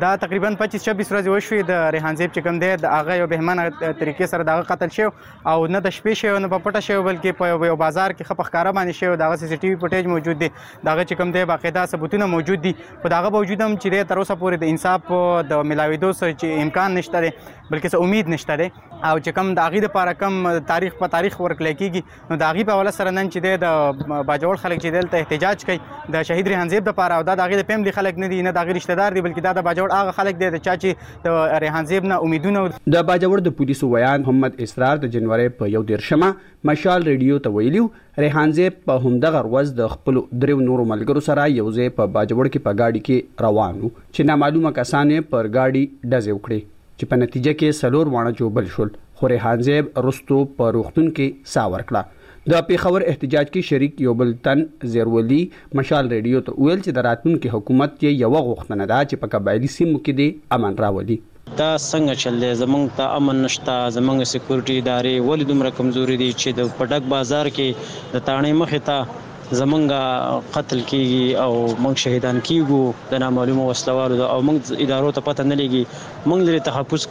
دا تقریبا پچیس چبیس ورځی وشوی د ریحان زیب چی کوم دی د هغه یو بهمنه طریقی سره د هغه قتل شوی او نه د شپی شوی او نه په پټه شوی بلکی په یو بازار کی ښه په ښکاره باندی شوی او د هغه سی سی ټی وی فوټیج موجود دی د هغه چی کوم دی باقاعده ثبوتونه موجود دی خو د هغه باوجود هم چی دی تر اوسه پوری د انصاف د ملاویدو څه چی امکان نشته دی بلکی څه امید نشته دی. او چې کوم د هغې دپاره کوم تاریخ په تاریخ ورکړی کېږي نو د هغې په حواله سره نن چې دی د باجوړ خلک چې دلته احتجاج کوي د شهید ریحان زیب دپاره او دا د هغې د فیملي خلک نه دي نه د هغې رشته دار دي بلکې دا د باجوړ هغه خلک دی د چا چې د ریحان زیب نه امیدونه د باجوړ د پولیسو ویاند محمد اسرار د جنورۍ په یو دېرشمه مشال ریډیو ته ویلي ریحان زیب په همدغه ورځ د خپلو دریو نورو ملګرو سره یو ځای په باجوړ کې په ګاډي کې روان و چې نامعلومه کسانو یې پر ګاډي ډزې وکړې چې په نتیجه کې څلور واړه ژوبل شول، خو ریحان زیب وروسته په روغتون کې ساه ورکړه. د پېښور احتجاج کې شریک یو بل تن زیرولي مشال ریډیو ته وویل چې د راتلونکي حکومت یې یوه غوښتنه ده چې په قبایلي سیمو کې دې امن راولي. دا څنګه چل دی، زموږ ته امن نشته، زموږ سیکورټي ادارې ولې دومره کمزورې دي چې د په ډک بازار کې د تاڼې مخې ته، زمونږ قتل کیږي او مونږ شهیدان کیږو د نامعلومو وسله والو د او مونږ ادارو ته پته نه لګي مونږ لري تحفظ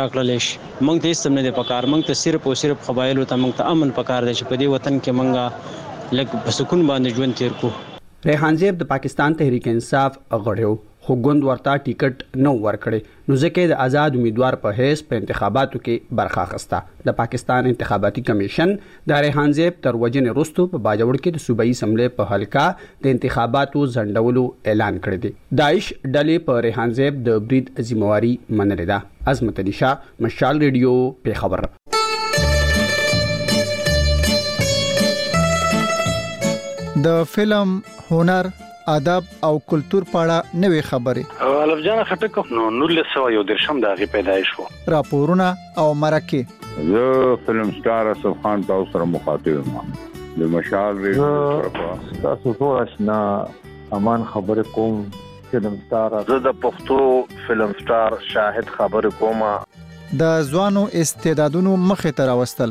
راکړل شي مونږ ته هیڅ نه دی پکار مونږ ته صرف او صرف قبایلو ته مونږ ته امن پکار دی چې په دې وطن کې مونږ لږ په سکون باندې ژوند تیر کړو ریحان زیب د پاکستان تحریک انصاف غړی و خو ګوند ورته ټیکټ نه و ورکړی نو ځکه یې د ازاد امیدوار په حیث په انتخاباتو کې برخه اخسته. د پاکستان انتخاباتي کمېشن د ریحان زیب تر وژنې وروسته په باجوړ کې د صوبايي اسمبلۍ په حلقه د انتخاباتو ځنډولو اعلان کړی دی. داعش ډلې په ریحان زیب د برید ذمه واري منلې ده. عظمت علي شاه، مشال ریډیو، پېښور. د فلم هنر آداب او کلچر په اړه نوې خبرې. غالب جان خټک نو نولس سوه یو دېرشم د هغې پیدایش وو. راپورونه او مرکې. زه فلم سټار اصف خان تاسو سره مخاطب یم د مشال ریډیو طرفه. زه ستاسو زوړ اشنا امان خبرې کوم فلم سټار. زه د پښتو فلم سټار شاهد خبرې کوم. د ځوانو استعدادونو مخې ته راوستل.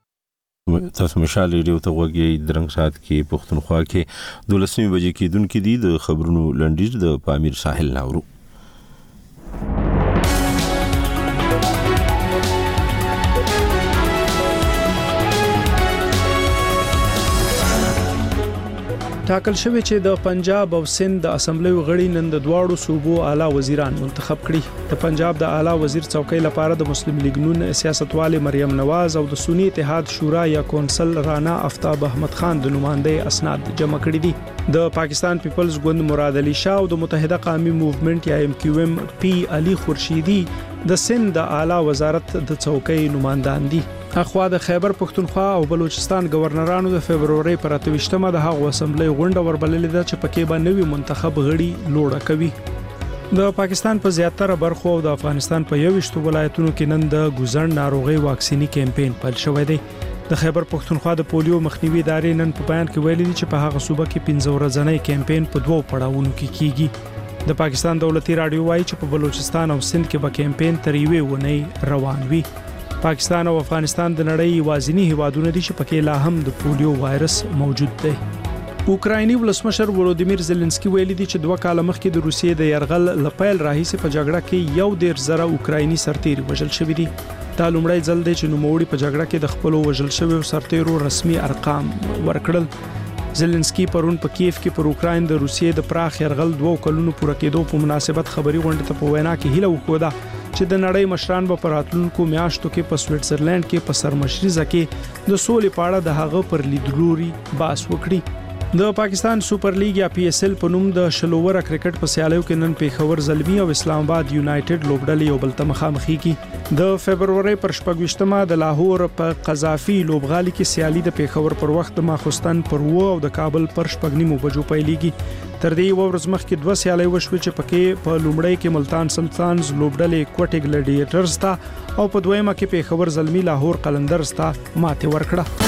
تاسو مشال ریډیو ته غوږ یې درنګ سات کې پښتونخوا کې دولسمې بجې کېدونکې دي د خبرونو لنډیر د پامیر ساحل ناورو ټاکل شوې چې د پنجاب او سند د اسمبلی غړي نن د دواړو صوبو اعلی وزیران منتخب کړي د پنجاب د اعلی وزیر څوکۍ لپاره د مسلم لیګ نون سیاستوالې مریم نواز او د سنی اتحاد شورا یا کونسل رانا افتاب احمد خان د نوماندۍ اسناد جمع کړي دي د پاکستان پیپلز ګوند مراد علي شاه او د متحده قومي موومېنټ یا ایم کیو ایم پی علي خورشیدي د سند د اعلی وزارت د څوکۍ نوماندان دي اخوا د خیبر پښتونخوا او بلوچستان ګورنرانو د فبرورۍ پر اته ویشتمه د هغو اسمبلۍ غونډه وربللې ده چې پکې به نوي منتخب غړي لوړه کوي د پاکستان په زیاتره برخو او د افغانستان په یوشتو ولایتونو کې نن د ګوزن ناروغي واکسینی کمپاین پیل شوې دی د خیبر پښتونخوا د پولیو مخنیوي ادارې نن په بیان کې ویلي چې په هغه صوبه کې 15 ورځنی کمپاین په دوو پړاوونو کې کیږي د پاکستان دولتي رادیو وایي چې په بلوچستان او سند کې به کمپاین تر یوې ونې روان وي پاکستان او افغانستان د نړۍ یوازینی هیوادونه دي چې پکې لا هم د پولیو وایرس موجود دی اوکرایني ولسمشر ولودیمیر زيلنسکي ویلي دي چې دوه کاله مخکې د روسیې د يرغل لپیل راهیسې په جګړه کې یو ډیر زره اوکرایني سرتیري وژل شوې دي دا لومړی ځل دی چې نوموړي په جګړه کې د خپل وژل شویو سرتیرو رسمي ارقام ورکړل زلنسکی پرون په کیف کې پر اوکراین د روسیې د پراخ يرغل دوو کلونو پوره کېدو په مناسبت خبري غونډه ته په وینا کې هیله وکړه چې د نړۍ مشران به پر راتلونکو میاشتو کې په سویټزرلند کې په سرمشریزه کې د سولې په اړه د هغه پر لیدلوري باس وکړي د پاکستان سپر لیګ یا پی ایس ال په نوم د شلوور کرکټ په سیالیو کې نن پیښور زلمی او اسلام آباد یونایټډ لوبډلې یو بل ته مخامخ کیږي د فبرورۍ پر شپږشتمه د لاهور په قذافي لوبغالي کې سیالي د پیښور پر وخت د ماخستن پر وو او د کابل پر شپږنیمو بجو پیلېږي تر دې یو ورځ مخکې دوه سیالۍ وشوې چې پکې په لومړۍ کې ملتان سلطانز لوبډلې کوټې ګلیډیټرز ته او په دویمه کې پیښور زلمی لاهور قلندرز ته ماته ورکړه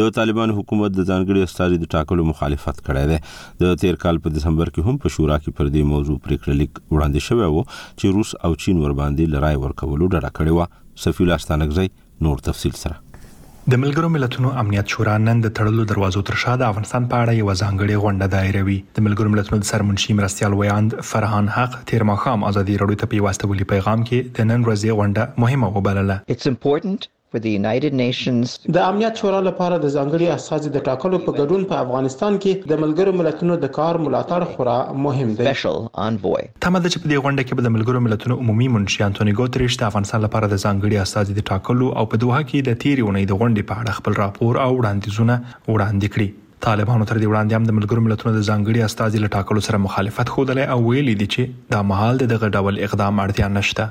د طالبانو حکومت د ځانګړي استازي د ټاکلو مخالفت کړی دی د تیر کال په دسمبر کې هم په شورا کې پر دې موضوع پریکړه لیک وړاندې شوی وو چې روس او چین ور باندې لرای ورکولو ډډه کړې و صفی الله ستانکزی نور تفصیل سره د ملګرو ملتونو امنیت شورا نن د تړلو دروازو تر شا د افغانستان په اړه یو ځانګړې غونډه دایروي د ملګرو ملتونو د سرمنشي مرستيال ویاند فرحان حق تیر ماښام ازادي رادیو ته په یو استولي پیغام کې د نن ورځې غونډه مهمه وبلله with the United Nations. د امنیت شورا لپاره د ځانګړي استازي د ټاکلو په ګډون په افغانستان کې د ملګرو ملتونو د کار ملاتړ خورا مهم دی. تمه ده چې په دې غونډه کې به د ملګرو ملتونو عمومي منشي انتوني ګوترېش د افغانستان لپاره د ځانګړي استازي د ټاکلو او په دوحه کې د تېرې اونۍ د غونډې په اړه خپل راپور او وړاندیزونه وړاندې کړي. طالبانو تر دې وړاندې هم د ملګرو ملتونو د ځانګړي استازي له ټاکلو سره مخالفت ښودلی او ویلي دي چې دا مهال د دغه ډول اقدام اړتیا نشته.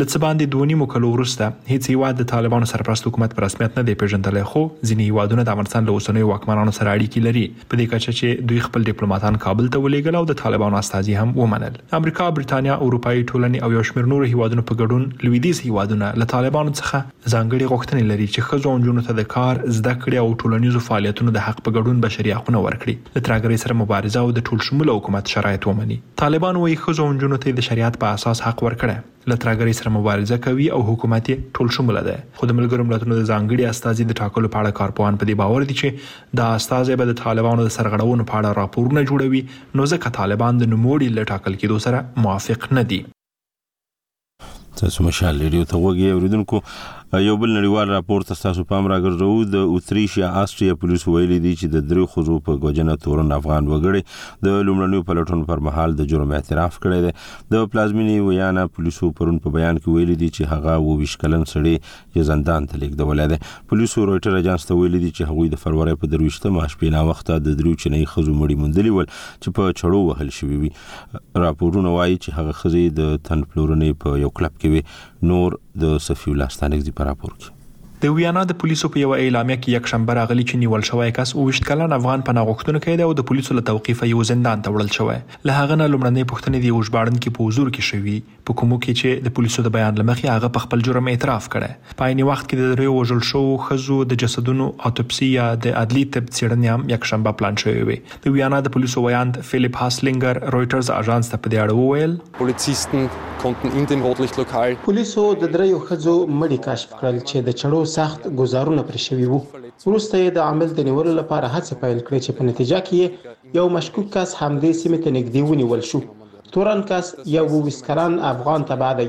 له څه باندې دوه نیمو کلو وروسته هیڅ هیواد د طالبانو سرپرست حکومت په رسمیت نه دی پیژندلی خو ځینې هیوادونه د افغانستان له اوسنیو واکمنانو سره اړیکې لري په دې کچه چې دوی خپل ډیپلوماتان کابل ته ولیږل او د طالبانو استازي هم ومنل امریکا بریتانیا اروپایي ټولنې او یو شمیر نورو هیوادونو په ګډون لویدیځ هیوادونه له طالبانو څخه ځانګړې غوښتنې لري چې ښځو او نجونو ته د کار، زده کړې او ټولنیزو فعالیتونو د حق په ګډون بشري حقونه ورکړي، له ترهګرۍ سره مبارزه او د ټولشموله حکومت شرایط ومني. طالبان وایي ښځو او نجونو ته یې د شریعت په اساس حق ورکړی، له ترهګرۍ سره مبارزه کوي او حکومت یې ټولشموله دی، خو د ملګرو ملتونو د ځانګړي استازي د ټاکلو په اړه کارپوهان په دې باور دي چې دا استازی به د طالبانو د سرغړونو په اړه راپورونه جوړوي، نو ځکه طالبان د نوموړي له ټاکل کېدو سره موافق نه دي. تاسو مشال ریډیو ته وګورئ اوریدونکو یو بل نړیوال راپور ته تاسو پام راګرځوو د اتریش یا آستریا پولیس ویلي دي چې د درې خزو په ګوجنه تورن افغان وګړي د لومړنیو پلټنو پر مهال د جرم اعتراف کړی دی د پلازمینې ویانا پولیسو پرون په بیان کې ویلي دي چې هغه و ویشکلن سړی یې زندان ته لیږدولی دی پولیسو رویټر اژانس ته ویلي دي چې هغوی د فرورۍ په درویشتمه شپې ناوخته د دریو چینایي ښځو مړي موندلي ول چې په چړو وهل شوي وي راپورونه وایي چې هغه ښځې د تن پلورنې په یو کلب کې وي نور د صفی الله ستانکزي په راپور کې د ویانا د پولیسو په یو اعلامیه کې یک شنبه راغلی چې نیول شوی کس 28 کلن افغان پناه غوښتونکی دی او د پولیسو له توقیفه یو زندان ته وړل شوی له هغه نه لومړنۍ پوښتنې د یو ژباړن کې په حضور کې شوي په کومو کې چې د پولیسو د بیان له مخې هغه په خپل جرم اعتراف کړی. په عین وخت کې د دریو وژل شوو ښځو د جسدونو اتوپسي یا د عدلي طب څېړنې هم یکشنبه پلان شوې وې. د ویانا د پولیسو ویاند فیلیپ هاسلینګر رویټرز اژانس ته په دې اړه وویل. Polizisten konnten in dem Rotlichtlokal. پولیسو د دریو ښځو مړي کشف کړل چې د چړو سخت ګوزارونه پرې شوي وو. وروسته یې د عامل د نیولو لپاره هڅې پیل کړې چې په نتیجه کې یې یو مشکوک کس همدې سیمې ته نږدې ونیول شو. تورن کس یو وویست کلن افغان تبعه دی،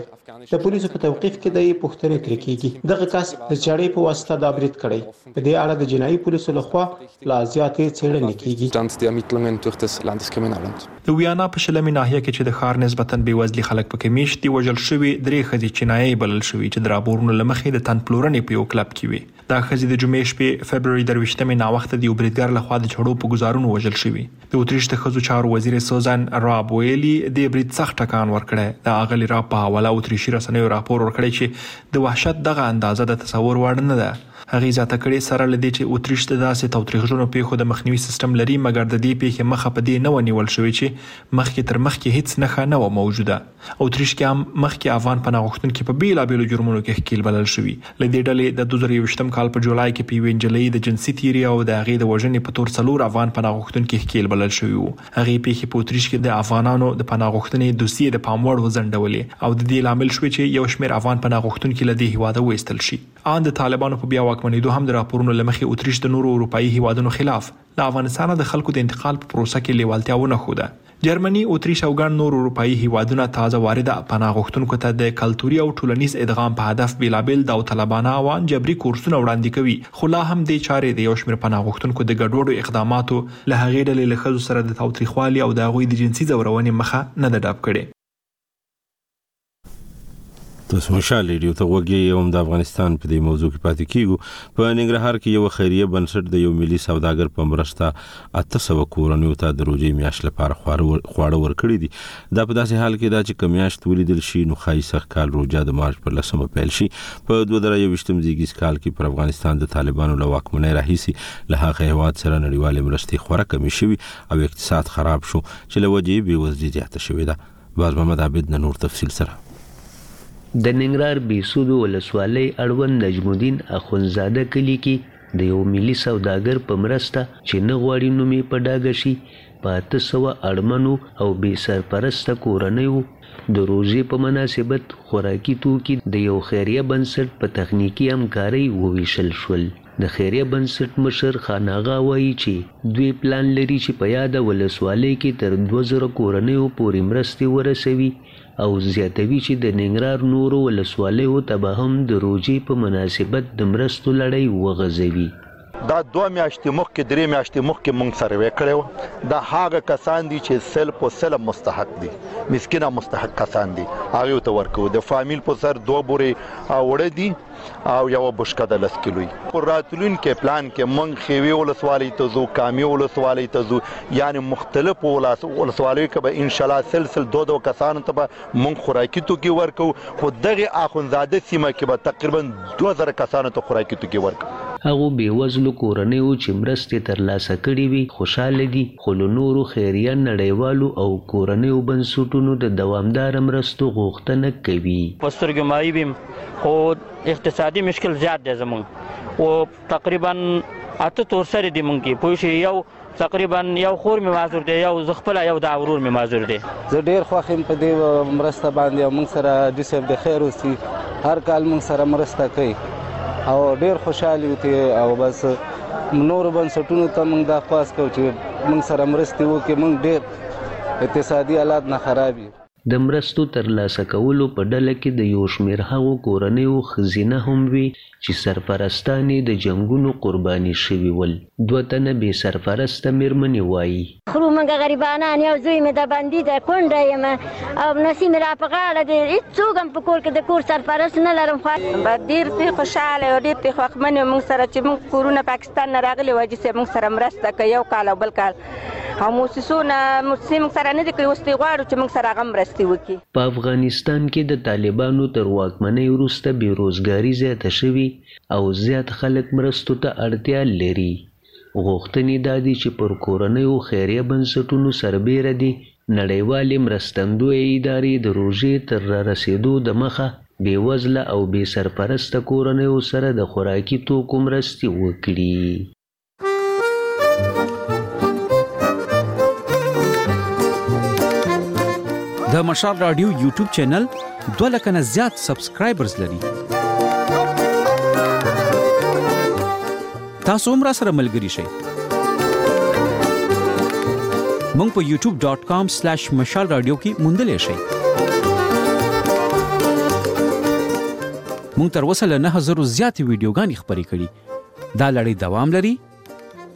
د پولیسو په توقیف کې دی، پوښتنې ترې کېږي. دغه کس د چړې په واسطه دا برید کړی، په دې اړه د جنایي پولیسو له خوا لا زیاتې څېړنې کېږي. د ویانا په شلمې ناحیه کې چې د ښار نسبتاً بې وزلي خلک پکې مېشت دي، وژل شوې درې ښځې چینایۍ بلل شوې چې د رابورونو له مخې د تن پلورنې په یو کلب کې وې. دا ښځې د جمعې شپې، فبروري درویشت مې، ناوخته د یو بریدګر له خوا د چړو په ګوزارونو وژل شوي. د اتریش د ښځو چارو وزیرې سوزن راب ویلي، دې برید سخت ټکان ورکړی. د آغلې راب په حواله اتریشي رسنیو راپور ورکړی چې د وحشت دغه اندازه د تصور وړ نه ده. هغې زیاته کړې، سره له دې چې اتریش د داسې تاوتریخجنو پېښو د مخنیوي سیستم لري، مګر د دې پېښې مخه په دې نه وه نیول شوې چې مخکې تر مخکې هیڅ نښه نه وه موجوده. اتریش کې هم مخکې افغان پناه غوښتونکي په بېلابېلو جرمونو کې ښکیل بلل شوي. له دې ډلې د دوه زره یوویشتم کال په جولای کې په یوې نجلۍ د جنسي تیري او د هغې د وژنې په تور څلور افغان پناه غوښتونکي ښکیل بلل شوي وو. هغې پېښې په اتریش کې د افغانانو د پناه غوښتنې دوسیې د پام وړ وځنډولې او د دې لامل شوې چې یو شمېر افغان پناه غوښتونکي له دې هېواده وایستل شي. ان د طالبانو په بیا واکمنېدو هم د راپورونو له مخې اتریش د نورو اروپايي هېوادونو خلاف له افغانستانه د خلکو د انتقال په پروسه کې لېوالتیا ونه ښوده. جرمني، اتریش او ګڼ نور اروپايي هېوادونه تازه وارده پناه غوښتونکو ته د کلتوري او ټولنیز ادغام په هدف بېلابېل داوطلبانه او ان جبري کورسونه وړاندې کوي، خو لا هم دې چارې د یو شمېر پناه غوښتونکو د ګډوډو اقداماتو، له هغې ډلې له ښځو سره د تاوتریخوالي او د هغوی د جنسي ځورونې مخه نه ده ډب کړې. تاسو مشال ریډیو ته غوږی یو هم د افغانستان په دې موضوع کې پاتې کیږو په ننګرهار کې یو خیریه بنسټ د یو ملي سوداګر په مرسته 800 کورنیو ته د روزي میاش لپاره خواړه ورکړي دي دا په داسې حال کې دا چې کمیاشت ولیدل شي نو خای سخت کال روزه د مارچ پر لسمه پیل شي په 2023 زیږیز کال کې پر افغانستان د طالبانو له واکمنۍ راهیسي له هغه هواد سره نړیوال مرستې خورا کمی شوي او اقتصاد خراب شو چې له وجې بې وزلي زیاته شوې ده. باز محمد عابد له نور تفصیل سره. د ننګرهار بهسودو ولسوالۍ اړوند نجم الدین اخندزاده کلي کې د یوه ملي سوداګر په مرسته چې نه غواړي نوم یې په ډاګه شي، په اته سوه اړمنو او بې سرپرسته کورنیو د روژې په مناسبت خوراکي توکي د یو خیریه بنسټ په تخنیکي همکارۍ ووېشل شول. د خیریه بنسټ مشر خان اغا وايي چې دوی پلان لري چې په یاده ولسوالۍ کې تر دوه زره کورنیو پورې مرستې ورسوي او زیاتوي چې د ننګرهار نورو ولسوالیو ته به هم د روژې په مناسبت د مرستو لړۍ وغځوي. دا دوه میاشتې مخکې، درې میاشتې مخکې موږ سروې کړې وه، دا هغه کسان دي چې سل په سله مستحق دي، مسکین او مستحق کسان دي، هغوی ته ورکوو، د فامیل په سر دوه بورې اوړه دي، او یوه بشکه د لس کیلوي. په راتلونکي پلان کې موږ خیوې ولسوالۍ ته ځو، کامې ولسوالۍ ته ځو، یعنې مختلفو ولسوالیو کې به انشاالله سل سل دوه دوه کسانو ته به موږ خوراکي توکي ورکوو، خو دغې اخندزاده سیمه کې به تقریباً دوه زره کسانو ته خوراکي توکي ورکوو. هغو بېوزلو کورنیو چې مرستې ترلاسه کړې وې، خوشاله دي، خو له نورو خیریه نړیوالو او کورنیو بنسټونو د دوامداره مرستو غوښتنه کوي. په سترګو مایوب یم. خو اقتصادي مشکل زیات دی زمونږ او تقریبا اته تور سره دی مونږ کې پوه شي یو تقریبا یو خور مې معذور دی یو زه خپله یو دا ورور مې معذور دی زه ډېر خوښ یم په دې مرسته باندې او موږ سره ډي صاحب د خیر اوسي هر کال موږ سره مرسته کوي او ډېر خوشحال یو چې او بس نورو بنسټونو ته موږ دا خواست کوو چې موږ سره مرستې وکړي موږ ډېر اقتصادي حالات نه خراب یو د مرستو ترلاسه کولو په ډله کې د یو شمېر هغو کورنیو ښځینه هم وې چې سرپرستان یې د جنګونو قرباني شوي ول. دوه تنه بې سرپرسته مېرمنې وايي. خورو موږ غریبانان یو، زوی مې د بندي دی، کونډه یم او نسي مې لا په غاړه دی، هېڅ څوک هم په کور کې د کور سرپرست نه لرم. خو. موږ ډېر پرې خوشاله یو، ډېر پرې خوښمن یو، موږ سره چې موږ کورونه پاکستان. پاکستان نه راغلي وای چې موږ سره مرسته کوي یو کال او بل کال او موسسو نه مرستې موږ سره نه دي کړي اوس ترې غواړو چې موږ سره هغه مرستې وکړي. په افغانستان کې د طالبانو تر واکمنۍ وروسته بې روزګاري زیاته شوې او زیات خلک مرستو ته اړتیا لري. غوښتنې دا دي چې پر کورنیو خیریه بنسټونو سربېره دې نړیوالې مرستندویه ادارې د روژې تر رارسېدو دمخه بې وزله او بې سرپرسته کورنیو سره د خوراکي توکو مرستې وکړي. د مشال راډیو یوټیوب چینل دوه لکه نه زیات سبسکرایبرز لري. تاسو هم را سره ملګری شئ مونږ په youtube.com/مشال رادیو کې موندلی شئ مونږ تر اوسه له 9000 زیاتې ویډیوګانې خبرې کړي دا لړۍ دوام لري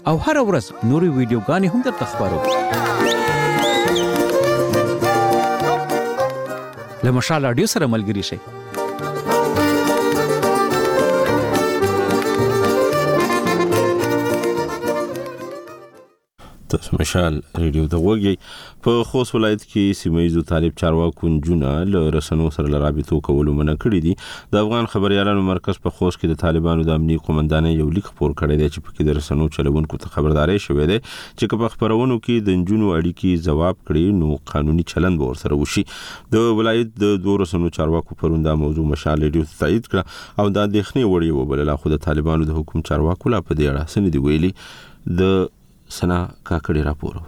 او هر ورځ نورې ویډیوګانې هم درته خبرو له مشال رادیو سره ملګری شئ تاسو مشال ریډیو د وګي په خوست ولایت کې سیمایزو طالب چارواکو جونه له رسنو سره لرابطو کولو منع کړی دي د افغان خبريالانو مرکز په خوست کې د طالبانو د امنیي قومندانۍ یو لیک خپور کړی دی چې پکې د رسنو چلوونکو ته خبرداري شوې ده چې په خبرونو کې د جنونو اړیکی جواب کړي نو قانوني چلند به ورسره وشي د ولایت د دوه رسنو چارواکو پرون دا موضوع مشال ریډیو ته تایید کړه او دا د خنې وړي وبلله خو د طالبانو د حکومت چارواکو لا په دې اړه سن دی ویلي د سنا کاکړي راپور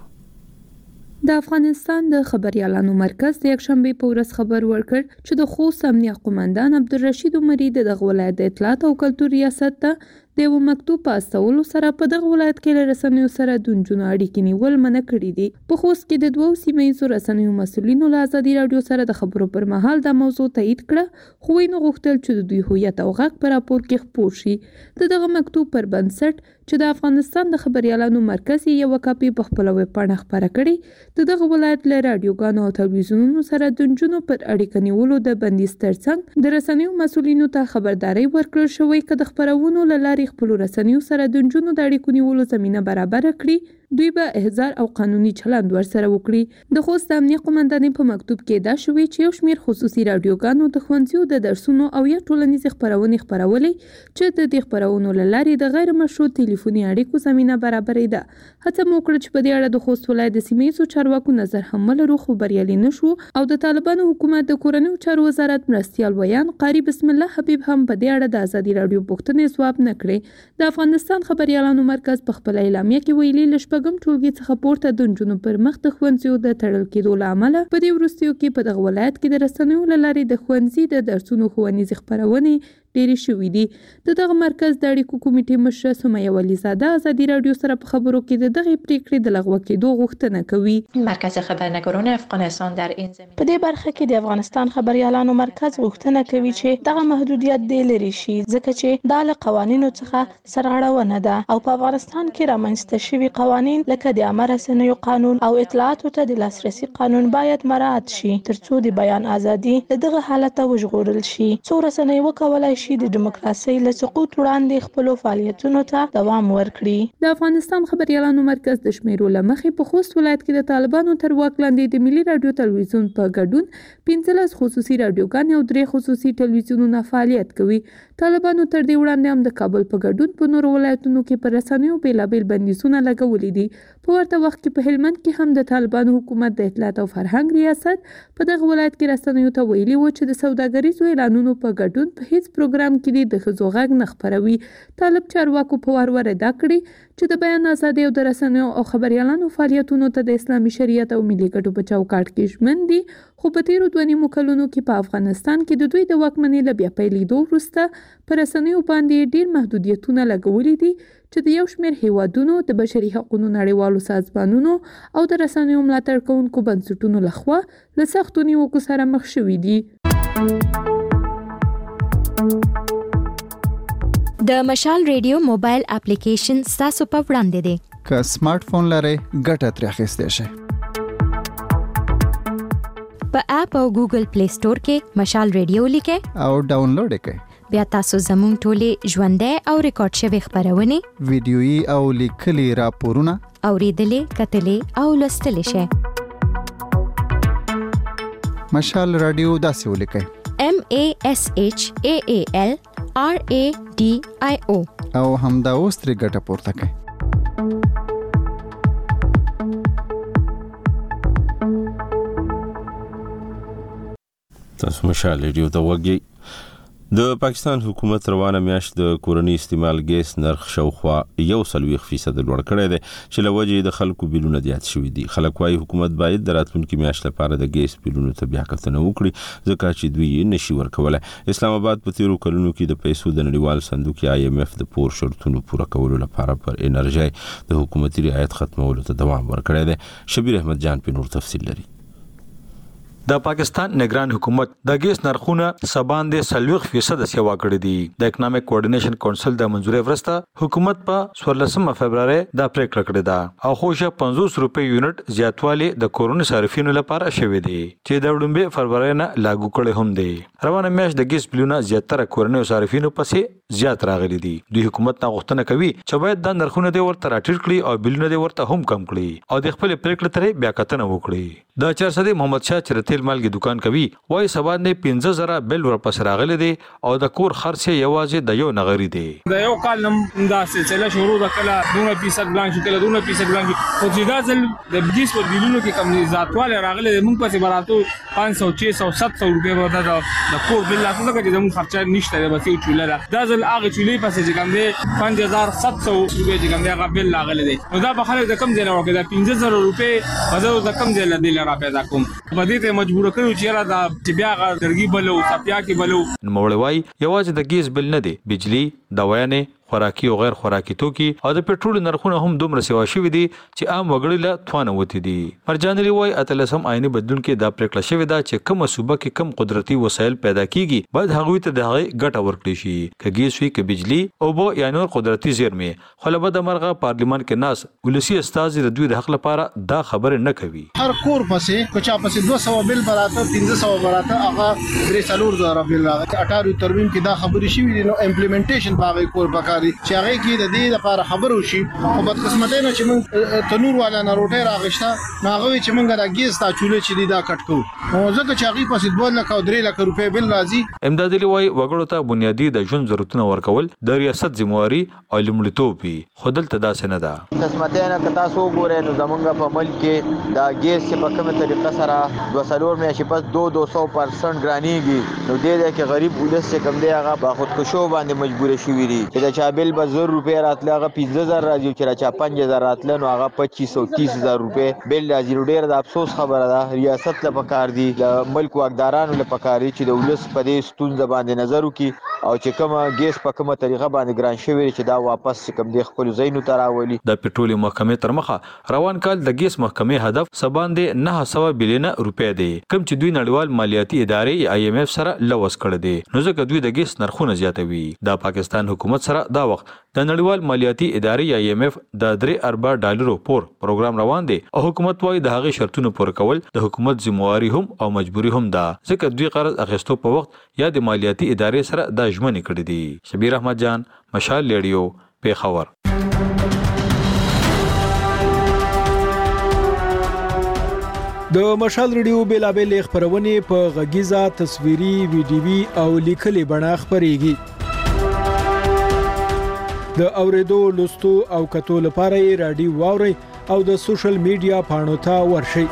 د افغانستان د خبريالانو مرکز د یکشنبې په ورځ خبر ورکړ چې د خوست امنیه قومندان عبدالرشید عمري د دغه ولایت د اطلاعات او کلتور ریاست ته د یوه مکتوب په استولو سره په دغه ولایت کې له رسنیو سره د نجونو اړیکې نیول منع کړي دي. په خوست کې د دوو سیمه ییزو رسنیو مسؤلینو له ازادي راډیو سره د خبرو پر مهال دا موضوع تایید کړه، خو ویې نه غوښتل چې د دوی هویت او غږ په راپور کې خپور شي. د دغه مکتوب پر بنسټ، چې د افغانستان د خبریالانو مرکز یې یوه کاپي په خپله ویبپاڼه خپره کړې، د دغه ولایت له راډیوګانو او تلویزیونونو سره د نجونو پر اړیکه نیولو د بندیز ترڅنګ د رسنیو مسؤلینو ته خبرداری ورکړل شوی که د خپرونو له لارې خپلو رسنیو سره د نجونو د اړیکو نیولو زمینه برابره کړي دوی به احضار او قانوني چلند ورسره وکړي د خوست د امنیه قومندانۍ په مکتوب کې دا شوې چې یو شمیر خصوصي راډیوګانو د ښوونځیو د درسونو او یا ټولنیزې خپرونې خپرولې چې د دې خپرونو له لارې د غیر مشروع تیلیفوني اړیکو زمینه برابرېده هڅه مو وکړه چې په دې اړه د خوست ولایت د سیمه ییزو چارواکو نظر هم ولرو، خو بریالي نه شوو او د طالبانو حکومت د کورنیو چارو وزارت مرستیال ویاند قاري بسم الله حبیب هم په دې اړه د ازادي راډیو پوښتنې ځواب نه کړې. د افغانستان خبریالانو مرکز په خپله اعلامیه کې ویلي، له شپږم ټولګي څخه پورته د نجونو پر مخ د ښوونځیو د تړل کېدو له امله په دې وروستیو کې په دغه ولایت کې د رسنیو له لارې د ښوونځي د درسونو ښوونیزې خپرونې ډېرې شوې دي. د دغه مرکز د اړیکو کمېټې مشره سمیه ولیزاده ازادي راډیو سره په خبرو کې د دغې پرېکړې د لغوه کېدو غوښتنه کوي. مرکز خبرنګاران افغانستان در این زمینه په دې برخه کې د افغانستان خبریالانو مرکز غوښتنه کوي چې دغه محدودیت دې لرې شي ځکه چې دا له قوانینو څخه سرغړونه ده او په افغانستان کې رامنځته شوي قوانین لکه د عامه رسنیو قانون او اطلاعاتو ته د لاسرسي قانون باید مراعات شي تر څو د بیان ازادي له دغه حالته وژغورل شي څو رسنۍ وکولای شي د ډیموکراسۍ له سقوط وړاندې خپلو فعالیتونو ته دوام ورکړي. د افغانستان خبریالانو مرکز د شمېرو له مخې په خوست ولایت کې د طالبانو تر واک لاندې د ملي راډیو تلویزیون په ګډون پنځلس خصوصي راډیوګانې او درې خصوصي ټلویزیونونه فعالیت کوي. طالبانو تر دې وړاندې هم د کابل په ګډون په نورو ولایتونو کې پر رسنیو بېلابېل بندیزونه لګولي دي. په ورته وخت کې په هلمند کې هم د طالبانو حکومت د اطلاعات او فرهنګ ریاست په دغه ولایت کې رسنیو ته ویلي و چې د سوداګریزو اعلانونو په ګډون په هېڅ پروګرام کې دې د ښځو غږ نه خپروي. طالب چارواکو په وار وار ادا کړې، چې د بیان ازادۍ او د رسنیو او خبریالانو فعالیتونو ته د اسلامي شریعت او ملي ګټو په چوکاټ کې ژمن دي، خو په تېرو دوه نیمو کلونو کې په افغانستان کې د دوی د واکمنۍ له بیا پیلېدو وروسته په رسنیو باندې یې ډېر محدودیتونه لګولي دي چې د یو شمېر هېوادونو د بشري حقونو نړیوالو سازمانونو او د رسنیو ملاتړ کوونکو بنسټونو لخوا له سختو نیوکو سره مخ شوي دي. د مشال ریډیو موبایل اپلیکیشن ستاسو په وړاندې دی. که سمارټ فون لرئ ګټه ترې اخیستی شئ. په اپ او ګوګل پلی سټور کې مشال ریډیو لیکئ او ډاونلوډ یې کړئ. بیا تاسو زموږ ټولې ژوندۍ او ریکارډ شوې خبرونه ویډیويي او لیکلي راپورونه اوریدلې کتلې او لوستلې شئ مشال رادیو داسې ولیکئ M A S H A A L R A D I O او همدا اوس ترې ګټه پورته کړئ تاسو مشال ریډیو ته وګی د پاکستان حکومت روانه میاشت د کورنی استعمال ګیس نرخ شاوخوا یو سلويخ فیصد لوړ کړی دی چې لوجې د خلکو بیلونه زیات شوي دي خلک وايي حکومت باید د راتلونکي میاشت لپاره د ګیس بیلونو ته بیا کتنه وکړي ځکه چې دوی یې نشي ورکولای اسلام آباد په تیرو کلونو کې د پیسو د نړیوال صندوق آی ایم ایف د پور شرطونو پوره کولو لپاره پر انرژي د حکومتي رعایت ختمولو ته دوام ورکړی دی شبیر احمد جان په نور تفصیل لري د پاکستان نگران حکومت د ګیس نرخونه سباندې 40% سیوا کړې دي د اکونومیک کوارډینیشن کونسل د منځوري ورسته حکومت په 14 فبرवरी دا پریکړه کړې ده او خوشه 50 روپی یونټ زیاتوالی د کورونو صارفینو لپاره شوې دي چې د وړومبه فبرवरी نه لاګو کړي هم دي روانه میاشت د ګیس بلونه زیاتره کورنیو صارفینو پسې زیات راغلي دي دوی حکومت نه غوښتنه کوي چې باید دا نرخونه دې ورته راټیټ کړي او بیلونه دې ورته هم کم کړي او د خپلې پریکړې ترې بیا کتنه وکړي د چارسدې محمد شاه چې د تیل مالګې دکان کوي وایي سبا نې پنځه زره بیل ورپسې راغلي دي او د کور خرڅ یې یوازې د یو نغري دی. د یو کال نه همداسې چله شروع ده کله دونه فیصد ګران شي کله دونه فیصد ګران شي خو چې دا ځل د بجیس په بیلونو کې کوم زیاتوالی راغلی دی موږ پسې به راتلو 500 600 700 روپے ورته دا د کور بل لاس څخه چې زمو خرچه نشته د بسې چوله ده دا ځل هغه چولې پسې چې کوم دی 5700 روپے چې کوم دی هغه بل لاغله دي نو دا په خلک د کم ځای نه ورکړي دا 15000 روپے په زو د کم ځای لدی لرا پیدا کوم په دې ته مجبور کړو چې را دا چې بیا غرګي بلو تپیا کې بلو نوموړی وایي، یوازې د ګیس بل نه دی، بجلي، دویانې، خوراکي او غیر خوراکي توکي او د پټرول نرخونه هم دومره سیوا شوي دي چې عام وګړي له توانه وتي دي. مرجانلي وايي، اتلسم آئیني بدلون کې دا پرېکړه شوې ده چې کومه صوبه کې کوم قدرتي وسایل پیدا کېږي باید هغوي ته د هغې ګټه ورکړې شي که ګیس وي که بجلي، اوبه یا نور قدرتي زېرمې خو له بده مرغه پارلیمان کې ناست ولسي استازي د دوی د حق لپاره دا خبرې نه کوي. هر کور پسې که چا پسې دوه سوه بل به راته، پنځه سوه به راته، هغه درې څلور زره بل راغی. چې اټاري ترمیم کې دا خبرې شوي دي، نو امپلیمنټېشن په هغې کول پکار دي، چې هغې کې د دې لپاره خبرې وشي. خو بدقسمتۍ نه چې موږ تنور والا نه روټۍ راغشته، نو هغه وي چې موږ دا ګېس دا چولې چې دي دا کټ کوو. نو ځکه چې هغوی پسې دوه لکه او درې لکه روپۍ بل راځي. امدادلي وايي، وګړو ته بنیادي د ژوند ضرورتونه ورکول د ریاست ذمه واري او لومړیتوب وي، خو دلته داسې نه ده. قسمتاً که تاسو وګورئ، نو زموږ په ملک کې دا ګیس چې په کومې طریقه سره دوه څلور میاشتې پس دو دو سو پر سنټ ګرانېږي، نو دې ځای کې غریب ولس چې کوم دی، هغه په خودکشیو باندې مجبور شوي دي، چې د چا بل به زر روپۍ راتله، هغه پنځه زره راځي او چې د چا پنج زره راتله، نو هغه پچیس او تیس هزار روپۍ بل راځي، نو ډېره د افسوس خبره ده، ریاست له پکار دي، د ملک واکدارانو له پکار دي، چې د ولس. په دې ستونزه باندې نظر وکړي او چې کومه ګیس په کومه طریقه باندې ګران شوی دی چې دا واپس چې کوم دی خپلو ځایونو ته راولي. د پټرولیم محکمې ترمخه روان کال د ګیس محکمې هدف څه باندې نهه سوه بیلیونه روپی دی کوم چې دوی نړیوال مالیاتي ادارې یا IMF سره لوظ کړی دی نو ځکه دوی د ګیس نرخونه زیاتوي دا پاکستان حکومت سره دا وخت د نړیوال مالیاتي ادارې یا IMF د درې اربه ډالرو پور پروګرام روان دی او حکومت وايي د هغې شرطونو پوره کول د حکومت ذمه واري هم او مجبوري هم ده ځکه دوی قرض اخیستو په وخت یادې مالیاتي ادارې سره دا ژمنې کړې دي. شبیر احمد جان، مشال ریډیو، پېښور. د مشال ریډیو بېلابېلې خپرونې په غږیزه، تصویري، ویډیوي او لیکلې بڼه خپرېږي. د اوریدو، لوستو او کتو لپاره یې رادیو واورئ او د سوشل میډیا پاڼو ته ورشئ.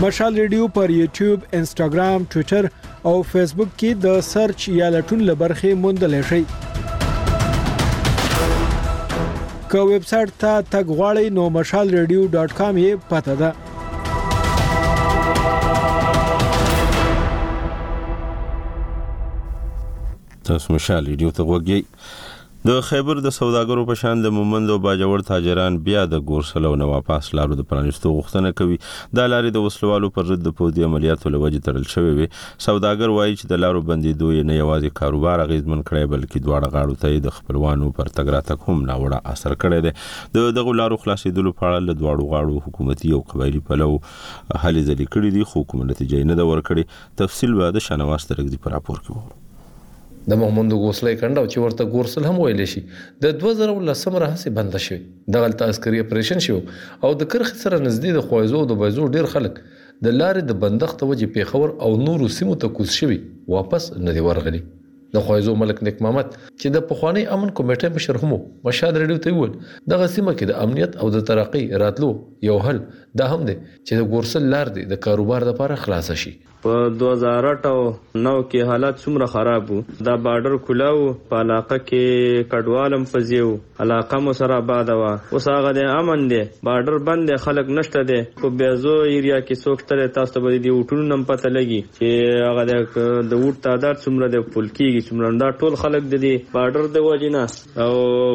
مشال ریډیو پر یوټیوب، انسټاګرام، ټوئیټر او فیسبوک کې د سرچ یا لټون لبرخې موندلی شئ. که ویب سایټ ته تګ غواړئ نو مشال ریډیو ډاټ کام یې پته ده. تاسو مشال ویډیو ته وګورئ د خیبر د سوداګرو په شان د مومند او باجوړ تاجران بیا د ګورسلو نه واپس لارو د پرانیستو غوښتنه کوي دا لارې د وسلوالو پر ضد د پوځي عملیاتو لوجې تړل شوې وي سوداګر وايي چې د لارو بندېدو یې نه یوازې کاروبار اغېزمن کړی، بلکې دواړه غاړو ته یې د خپلوانو پر تګ راتګ هم ناوړه اثر کړی دی. د دغو لارو خلاصېدلو په اړه له دواړو غاړو حکومتي او قبایلي پلوو هلې ځلې کړې دي، خو کومه نتیجه یې نه ده ورکړې. تفصیل به د شانواز ترکزي په راپور کې وګورو. د مهمندو ګوسلۍ کنډه او چې ورته ګورسل هم ویلی شي، د دوه زره او لسم راهسې بنده شوې. دغلته عسکري اپرېشن شوی و او د کرښې سره نزدې د خوایزو او د بایزو ډېر خلک، د لارې د بندښت د وجې پېښور او نورو سیمو ته کوز شوي واپس نه دي ورغلي. د خوایزو ملک نیک محمد چې د پخوانۍ امن کمېټۍ مشر هم و، مشال رېډیو ته وویل، دغه سیمه کې د امنیت او د ترقۍ راتلو یو حل دا هم دی چې د ګورسل لار دې د کاروبار لپاره خلاصه شي. په دوه زره اته او نهه کې حالات څومره خراب وو، دا باډر کلا وو، په علاقه کې کډوال هم پځې وو، علاقه مو سره اباده وه اوس هغه دی امن دی باډر بند دی خلک نشته دی په بیازو ایریا کې څوک شته دی تاسو ته به دی وټونو نم پته لګي چې هغه دی د وټ تعداد څومره دی پول کیږي څومره دا ټول خلک د دی باډر د وجینا او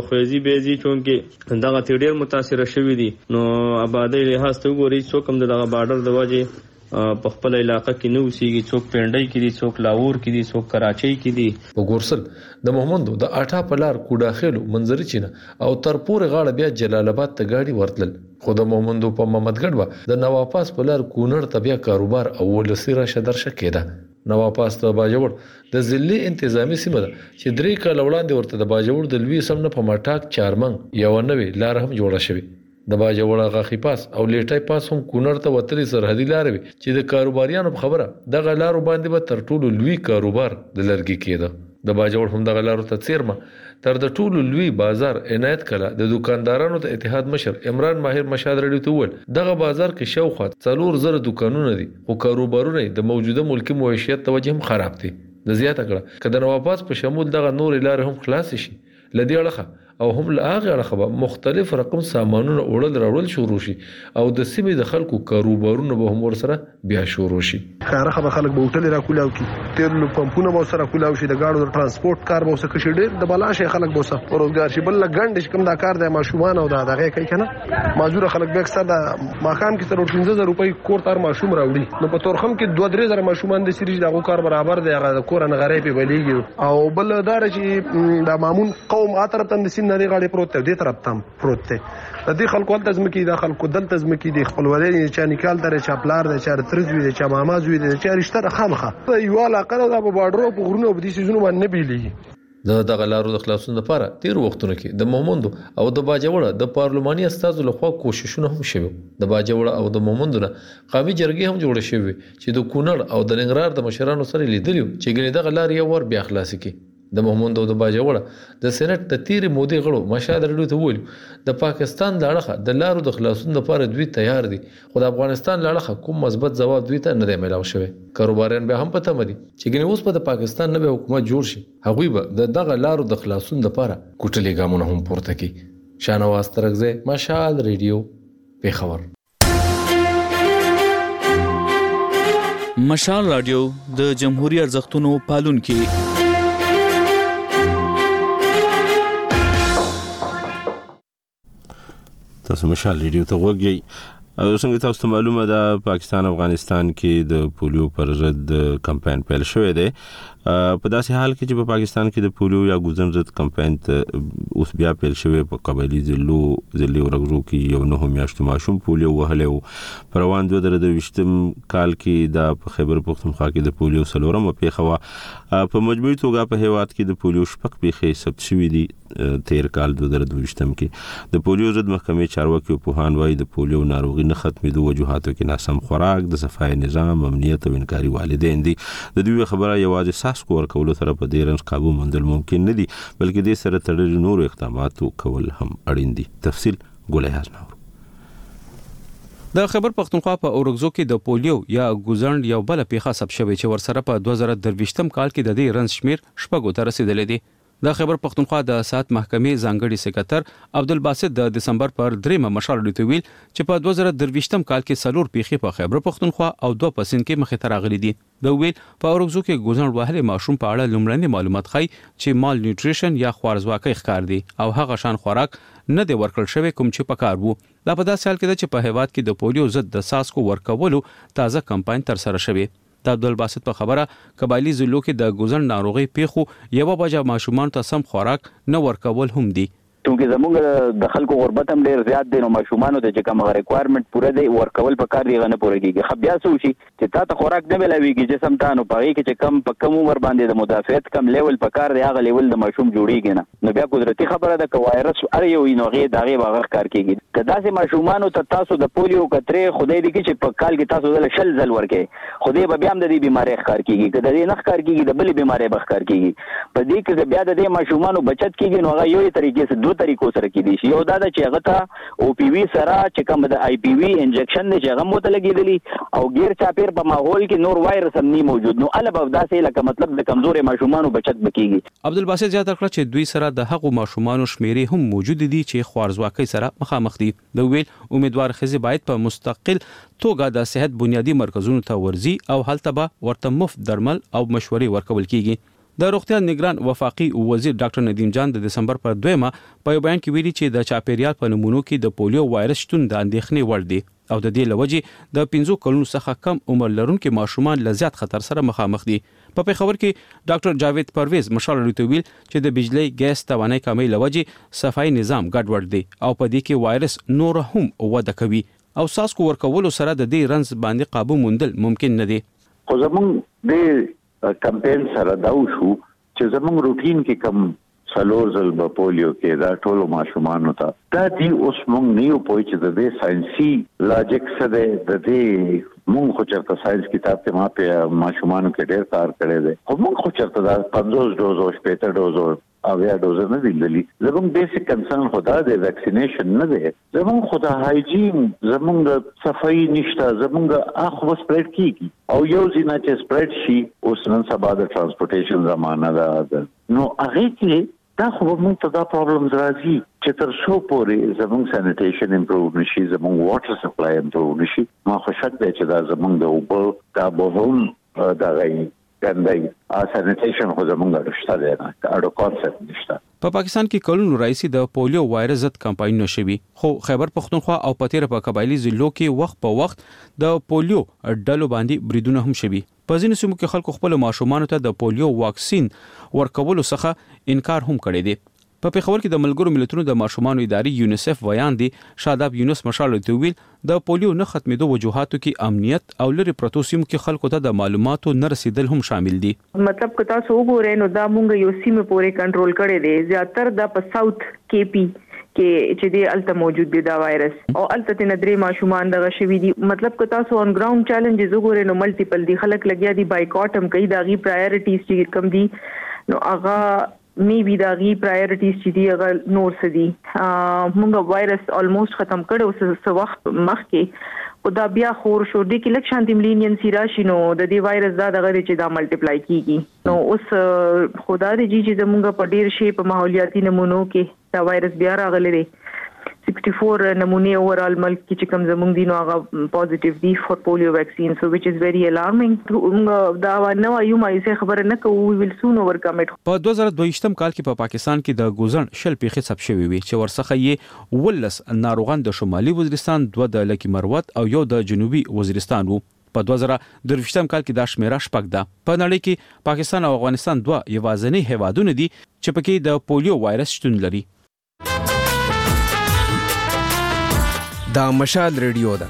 خویزی بیزی چون کې دغه تی ډیر متاثر شوی دی نو اباده له هاست وګوري څوک هم دغه باډر د وجه په خپله علاقه کې نه اوسیږي، څوک پینډۍ کې دي، څوک لاهور کې دي، څوک کراچۍ کې دي. په ګورسل، د مهمندو، د اټا په لار، کوډا خیلو، منظري چینه او تر پورې غاړه بیا جلال اباد ته ګاډي ورتلل، خو د مهمندو په محمدګډ به د نواپاس په لار کونړ ته بیا کاروبار او ولسي راشه درشه کېده. نواپاس د باجوړ د ضلعې انتظامي سیمه ده چې درې کاله وړاندې ورته د باجوړ د لوی سم نه په مټاک، چارمنګ، یوه نوې لاره هم جوړه شوې. د باجوړ غاښي پاس او لېټی پاس هم کونړ ته وتلې سرحدي لارې وې چې د کاروباریانو په خبره دغه لارو باندې به تر ټولو لوي کاروبار د لرګي کېده. د باجوړ همدغه لارو ته څېرمه تر د ټولو لوي بازار عنایت کلا د دوکاندارانو د اتحاد مشر عمران ماهر مشهد راډیو ته وویل، دغه بازار کې شاوخوا څلور زره دوکانونه دي خو کاروبارونه یې د موجوده ملکي معیشیت له وجې هم خراب دي. ده زیاته کړه، که د نواباز په شمول دغه نورې لارې هم خلاصې شي، له دې اړخه او هم له هغه اړخه به مختلف رقم سامانونه وړل راوړل شروع شي او د سیمې د خلکو کاروبارونه به هم ورسره بیا شروع شي. له اړخه به خلک به هوټلې راکولاو کړي، تېلو پمپونه به ورسره راکولاو شي، د ګاډو د ټرانسپورټ کار به ورسره کښې شي، ډېر د بلا شی خلک به ورسره روزګار شي، بل له ګنډې چې کوم دا کار دی ماشومان او دا دغه کوي که نه؟ ماجور خلک به اکثر د ماقام کې تر 15000 روپۍ کور تر ماشوم راوړي نو په تورخم کې 2 درې زره ماشومان د سریج دغه کار برابر دی هغه کور نه غریب په بلیږي او بل دار چې د مامون قوم اتر تم د سین نه غړي پروت دی تر تم پروت دی د دې خلکو د ځمکې د خلکو دل تزمکې د خپل ولې چې نکال در چې خپلار د چار ترز وی د چا ماما زوی د چا رشتہ خامخه یو علاقه د بارډر په غرونو په دې سيزونو باندې نه بیلي د دغه لارو د خلاصون لپاره تیرو وختونو کې د مومندو او د باجوړه د پارلماني استازو لخوا کوششونه هم شوي وو. د باجوړه او د مومندو نه قومي جرګې هم جوړې شوې وې چې د کونړ او د ننګرهار د مشرانو سره یې لیدلي وو چې ګنې دغه لارې یو وار بیا خلاصې کړي. د مومندو او د باجوړه د سېنېټ د تیرې مودې غړو مشهد راډیو ته وویل، د پاکستان له اړخه د لارو د خلاصون لپاره دوی تیار دي خو د افغانستان له اړخه کوم مثبت ځواب دوی ته نه دی میلاو شوی. کاروباریان بیا هم په تمه دي چې ګنې اوس به د پاکستان نوی حکومت جوړ شي، هغوی به د دغه لارو د خلاصون لپاره کوټلي ګامونه هم پورته کړي. شاهنواز ترکزی، مشال ریډیو، پېښور. مشال راډیو، د جمهوري ارزښتونو پالونکې. تاسو مشال ریډیو ته وګورئ څنګه تاسو ته معلومه ده پاکستان افغانستان کې د پولیو پر ضد کمپاین پیل شوې ده په داسې حال کې چې په پاکستان کې د پولیو یا ګوزن ضد کمپاین ته اوس بیا پیل شوې په قبایلی ضلعو ضلعي ورغزو کې یو نه میاشتې ماشوم پولیو وهلی او پر روان 2023م کال کې د په خیبر پښتونخوا کې د پولیو سلورمه پیښه و په مجموعي توګه په هیواد کې د پولیو شپږ پیښې ثبت شوې دي تیر کال 2022 کې د پولیو ضد محکمې چارواکي او پوهان وایي د پولیو ناروغي نه ختمېدو وجوهاتو کې ناسم خوراک د صفای نظام امنیت او انکاري والدین دي د دوی خبره یوازې ساسکو ورکولو سره په دې رنځ قابو موندل ممکن نه دي بلکې دې سره تړلي نور اقدامات کول هم اړین دي تفصیل ګولای هزناور د خبر پښتونخوا په اورګزو کې د پولیو یا ګوزند یو بل پیښه ثبت شوې چې ورسره په 2023 کال کې د دې رنځ شمیر شپږو ته رسیدلې دي د خیبر پښتونخوا د ساعت محکمې ځانګړي سکرتر عبدالباسط د دسمبر پر درېیمه مشال راډیو ته وویل چې په دوه زره درویشتم کال کې څلور پېښې په خیبر پښتونخوا او دوه په سند کې مخې ته راغلي دي. ده وویل، په اورکزو کې ګوزڼ وهلی ماشوم په اړه لومړني معلومات ښايي چې مال نیوټریشن یا خوارځواکۍ ښکار دی او هغه شان خوراک نه دی ورکړل شوی کوم چې پکار وو. دا په داسې حال کې ده چې په هېواد کې د پولیو ضد د څاڅکو ورکولو تازه کمپاین ترسره شوی. د عبدالباسط په خبره، قبایلي ضلعو کې د ګوزڼ ناروغۍ پېښو یوه وجه ماشومانو ته سم خوراک نه ورکول هم دي. چونکې زموږ د خلکو غربت هم ډېر زیات دی، نو ماشومانو ته چې کوم هغه ریکوایرمنټ پوره دی، ورکول په کار دي، هغه نه پوره کېږي. ښه بیا څه وشي چې تا ته خوراک نه ملاوېږي جسم ته، نو په هغې کې چې کوم په کوم عمر باندې د مدافعت کوم لیول په کار دی، هغه لیول د ماشوم جوړېږي نه. نو بیا قدرتي خبره ده که وایرس هر یو وي نو هغه د هغې به هغه ښکار کېږي. که داسې ماشومانو ته تاسو د پولیو قطرې خدای دې کړي چې په کال کې تاسو دله شل ځل ورکړئ خو دې به بیا هم د دې بیمارۍ ښکار کېږي که د دې نه ښکار کېږي د بلې بیمارۍ به ښکار کېږي په دې کې که بیا د دې ماشومانو بچت کېږي نو هغه یوې طریقې سره دوه طریقو سره کېدی شي یو دا ده چې هغه ته اوپیوي سره چې کوم د آی پي وي انجکشن دی چې هغه هم ورته لګېدلي او ګېر چاپېر په ماحول کې نور وایرس هم نی موجود نو هله به داسې لکه مطلب د کمزورې ماشومانو بچت به کېږي. عبدالباسط زیاته کړه چې دوی سره د هغو ماشومانو شمېرې هم موجودې دي چې خوارځواکۍ سره مخامخ دي. ده وویل، امیدوار ښځې باید په مستقل توګه د صحت بنیادي مرکزونو ته ورځي او هلته به ورته مفت درمل او مشورې ورکول کېږي. د روغتیا نګران وفاقي وزیر ډاکټر ندیم جان د دسمبر پر دویمه په یو بیان کې ویلي چې د چاپېریال په نمونو کې د پولیو وایرس شتون د اندېښنې وړ دی. او د دې له وجې د پنځو کلونو څخه کم عمر لرونکې ماشومان له زیات خطر سره مخامخ دي. په پېښور کې ډاکټر جاوېد پروېز مشال راډیو ته ویل چې د بجلۍ، ګیس، توانای کمۍ له وجې صفایې نظام ګډ وډ دی او په دې کې وایرس نوره هم وده کوي او څاڅکو ورکولو سره د دې رنځ باندې قابو موندل ممکن نه دی. خو زمونږ دې کمپاین سره دا وشو چې زمونږ روټین کې کم څلور ځل به پولیو کېده ټولو ماشومانو ته دا دي اوس مونږ نه یو پوه چې د دې ساینسي لاجک څه دی د دې مونږ خو چرته ساینس کتاب کې ما په ماشومانو کې ډېر کار کړی دی خو مونږ خو چرته دا پنځوس ډوز او شپېته ډوز اویا ډوزه نه دي لیدلي زموږ بیسیک کنسرن خو دا دی ویکسینیشن نه دی زموږ خو د هایجین زموږ صفایي نشته زموږ اخ و سپریډ کیږي او یو ځینه چې سپریډ شي اوس نن سبا د ترانسپورټیشن زمانه ده نو هغه کې دا خو به موږ ته دا پرابلمز راځي چې تر څو پورې زموږ سانیټیشن امپروو نشي زموږ واټر سپلای امپروو نشي ما خو شک دی چې دا زموږ د اوبه دا به هم دغه ګندای ا سانیټیشن خو زمونږ اړو شته دی نه اړو کانسپټ نشته. په پاکستان کې کلونو راهیسې د پولیو وایرس ضد کمپاینونه شوي، خو خیبر پښتونخوا او په تېره په قبایلي ضلعو کې وخت په وخت د پولیو ډلو باندې بریدونه هم شوي. په ځینو سیمو کې خلکو خپلو ماشومانو ته د پولیو واکسین ورکولو څخه انکار هم کړی دی. په پېښور کې د ملګرو ملتونو د ماشومانو ادارې یونیسف ویاندې شاداب یونس مشال راډیو ته وویل، د پولیو نه ختمېدو وجوهاتو کې امنیت او لرې پرتو سیمو کې خلکو ته د معلوماتو نه رسېدل هم شامل دي. مطلب که تاسو وګورئ نو دا مونږ یو سیمې پورې کنټرول کړی دی، زیاتر دا په ساوت کې پي کې چې دی هلته موجود دی دا وایرس او هلته ترې نه درې ماشومان دغه شوي دي. مطلب که تاسو آن ګراونډ چیلنجز وګورئ نو ملټیپل دي، خلک لګیا دي بایکاټ هم کوي، د هغوی پرایارټیز چې کوم دي نو هغه مي بي داغي پرايرټيز چي دي هغه نور څه دي مونږ وايرس الموسټ ختم کړو څه وخت مخکي خو دا بيا خور شو دي کي لږ شانتي ملينينسي راشي نو د دي وايرس دا دغه دي چي دا ملټيپلاي کيږي نو اوس خو دا دي جي چي زمونږ په ډير شي په ماحولياتي نمونو کي دا وایرس بیا راغلی دی 64 نمونې اوورال ملک کې چې کوم زمونږ دي نو هغه پوزټیو دي فور پولیو ویکسین سو وچ از ویری الارمینګ موږ دا نه وایو مایوسه خبره نه کوو وی ویل سون اوور کم اټ په دوه زره دوه ویشتم کال کې په پاکستان کې د ګوزڼ شل پېښې ثبت شوې وې چې ورڅخه یې اوولس ناروغان د شمالي وزیرستان، دوه د لکي مروت او یو د جنوبي وزیرستان وو. په دوه زره درویشتم کال کې دا شمېره شپږ ده. په نړۍ کې پاکستان او افغانستان دوه یواځني هېوادونه دي چې په کې د پولیو وایرس شتون لري. دا مشال ريډيو ده.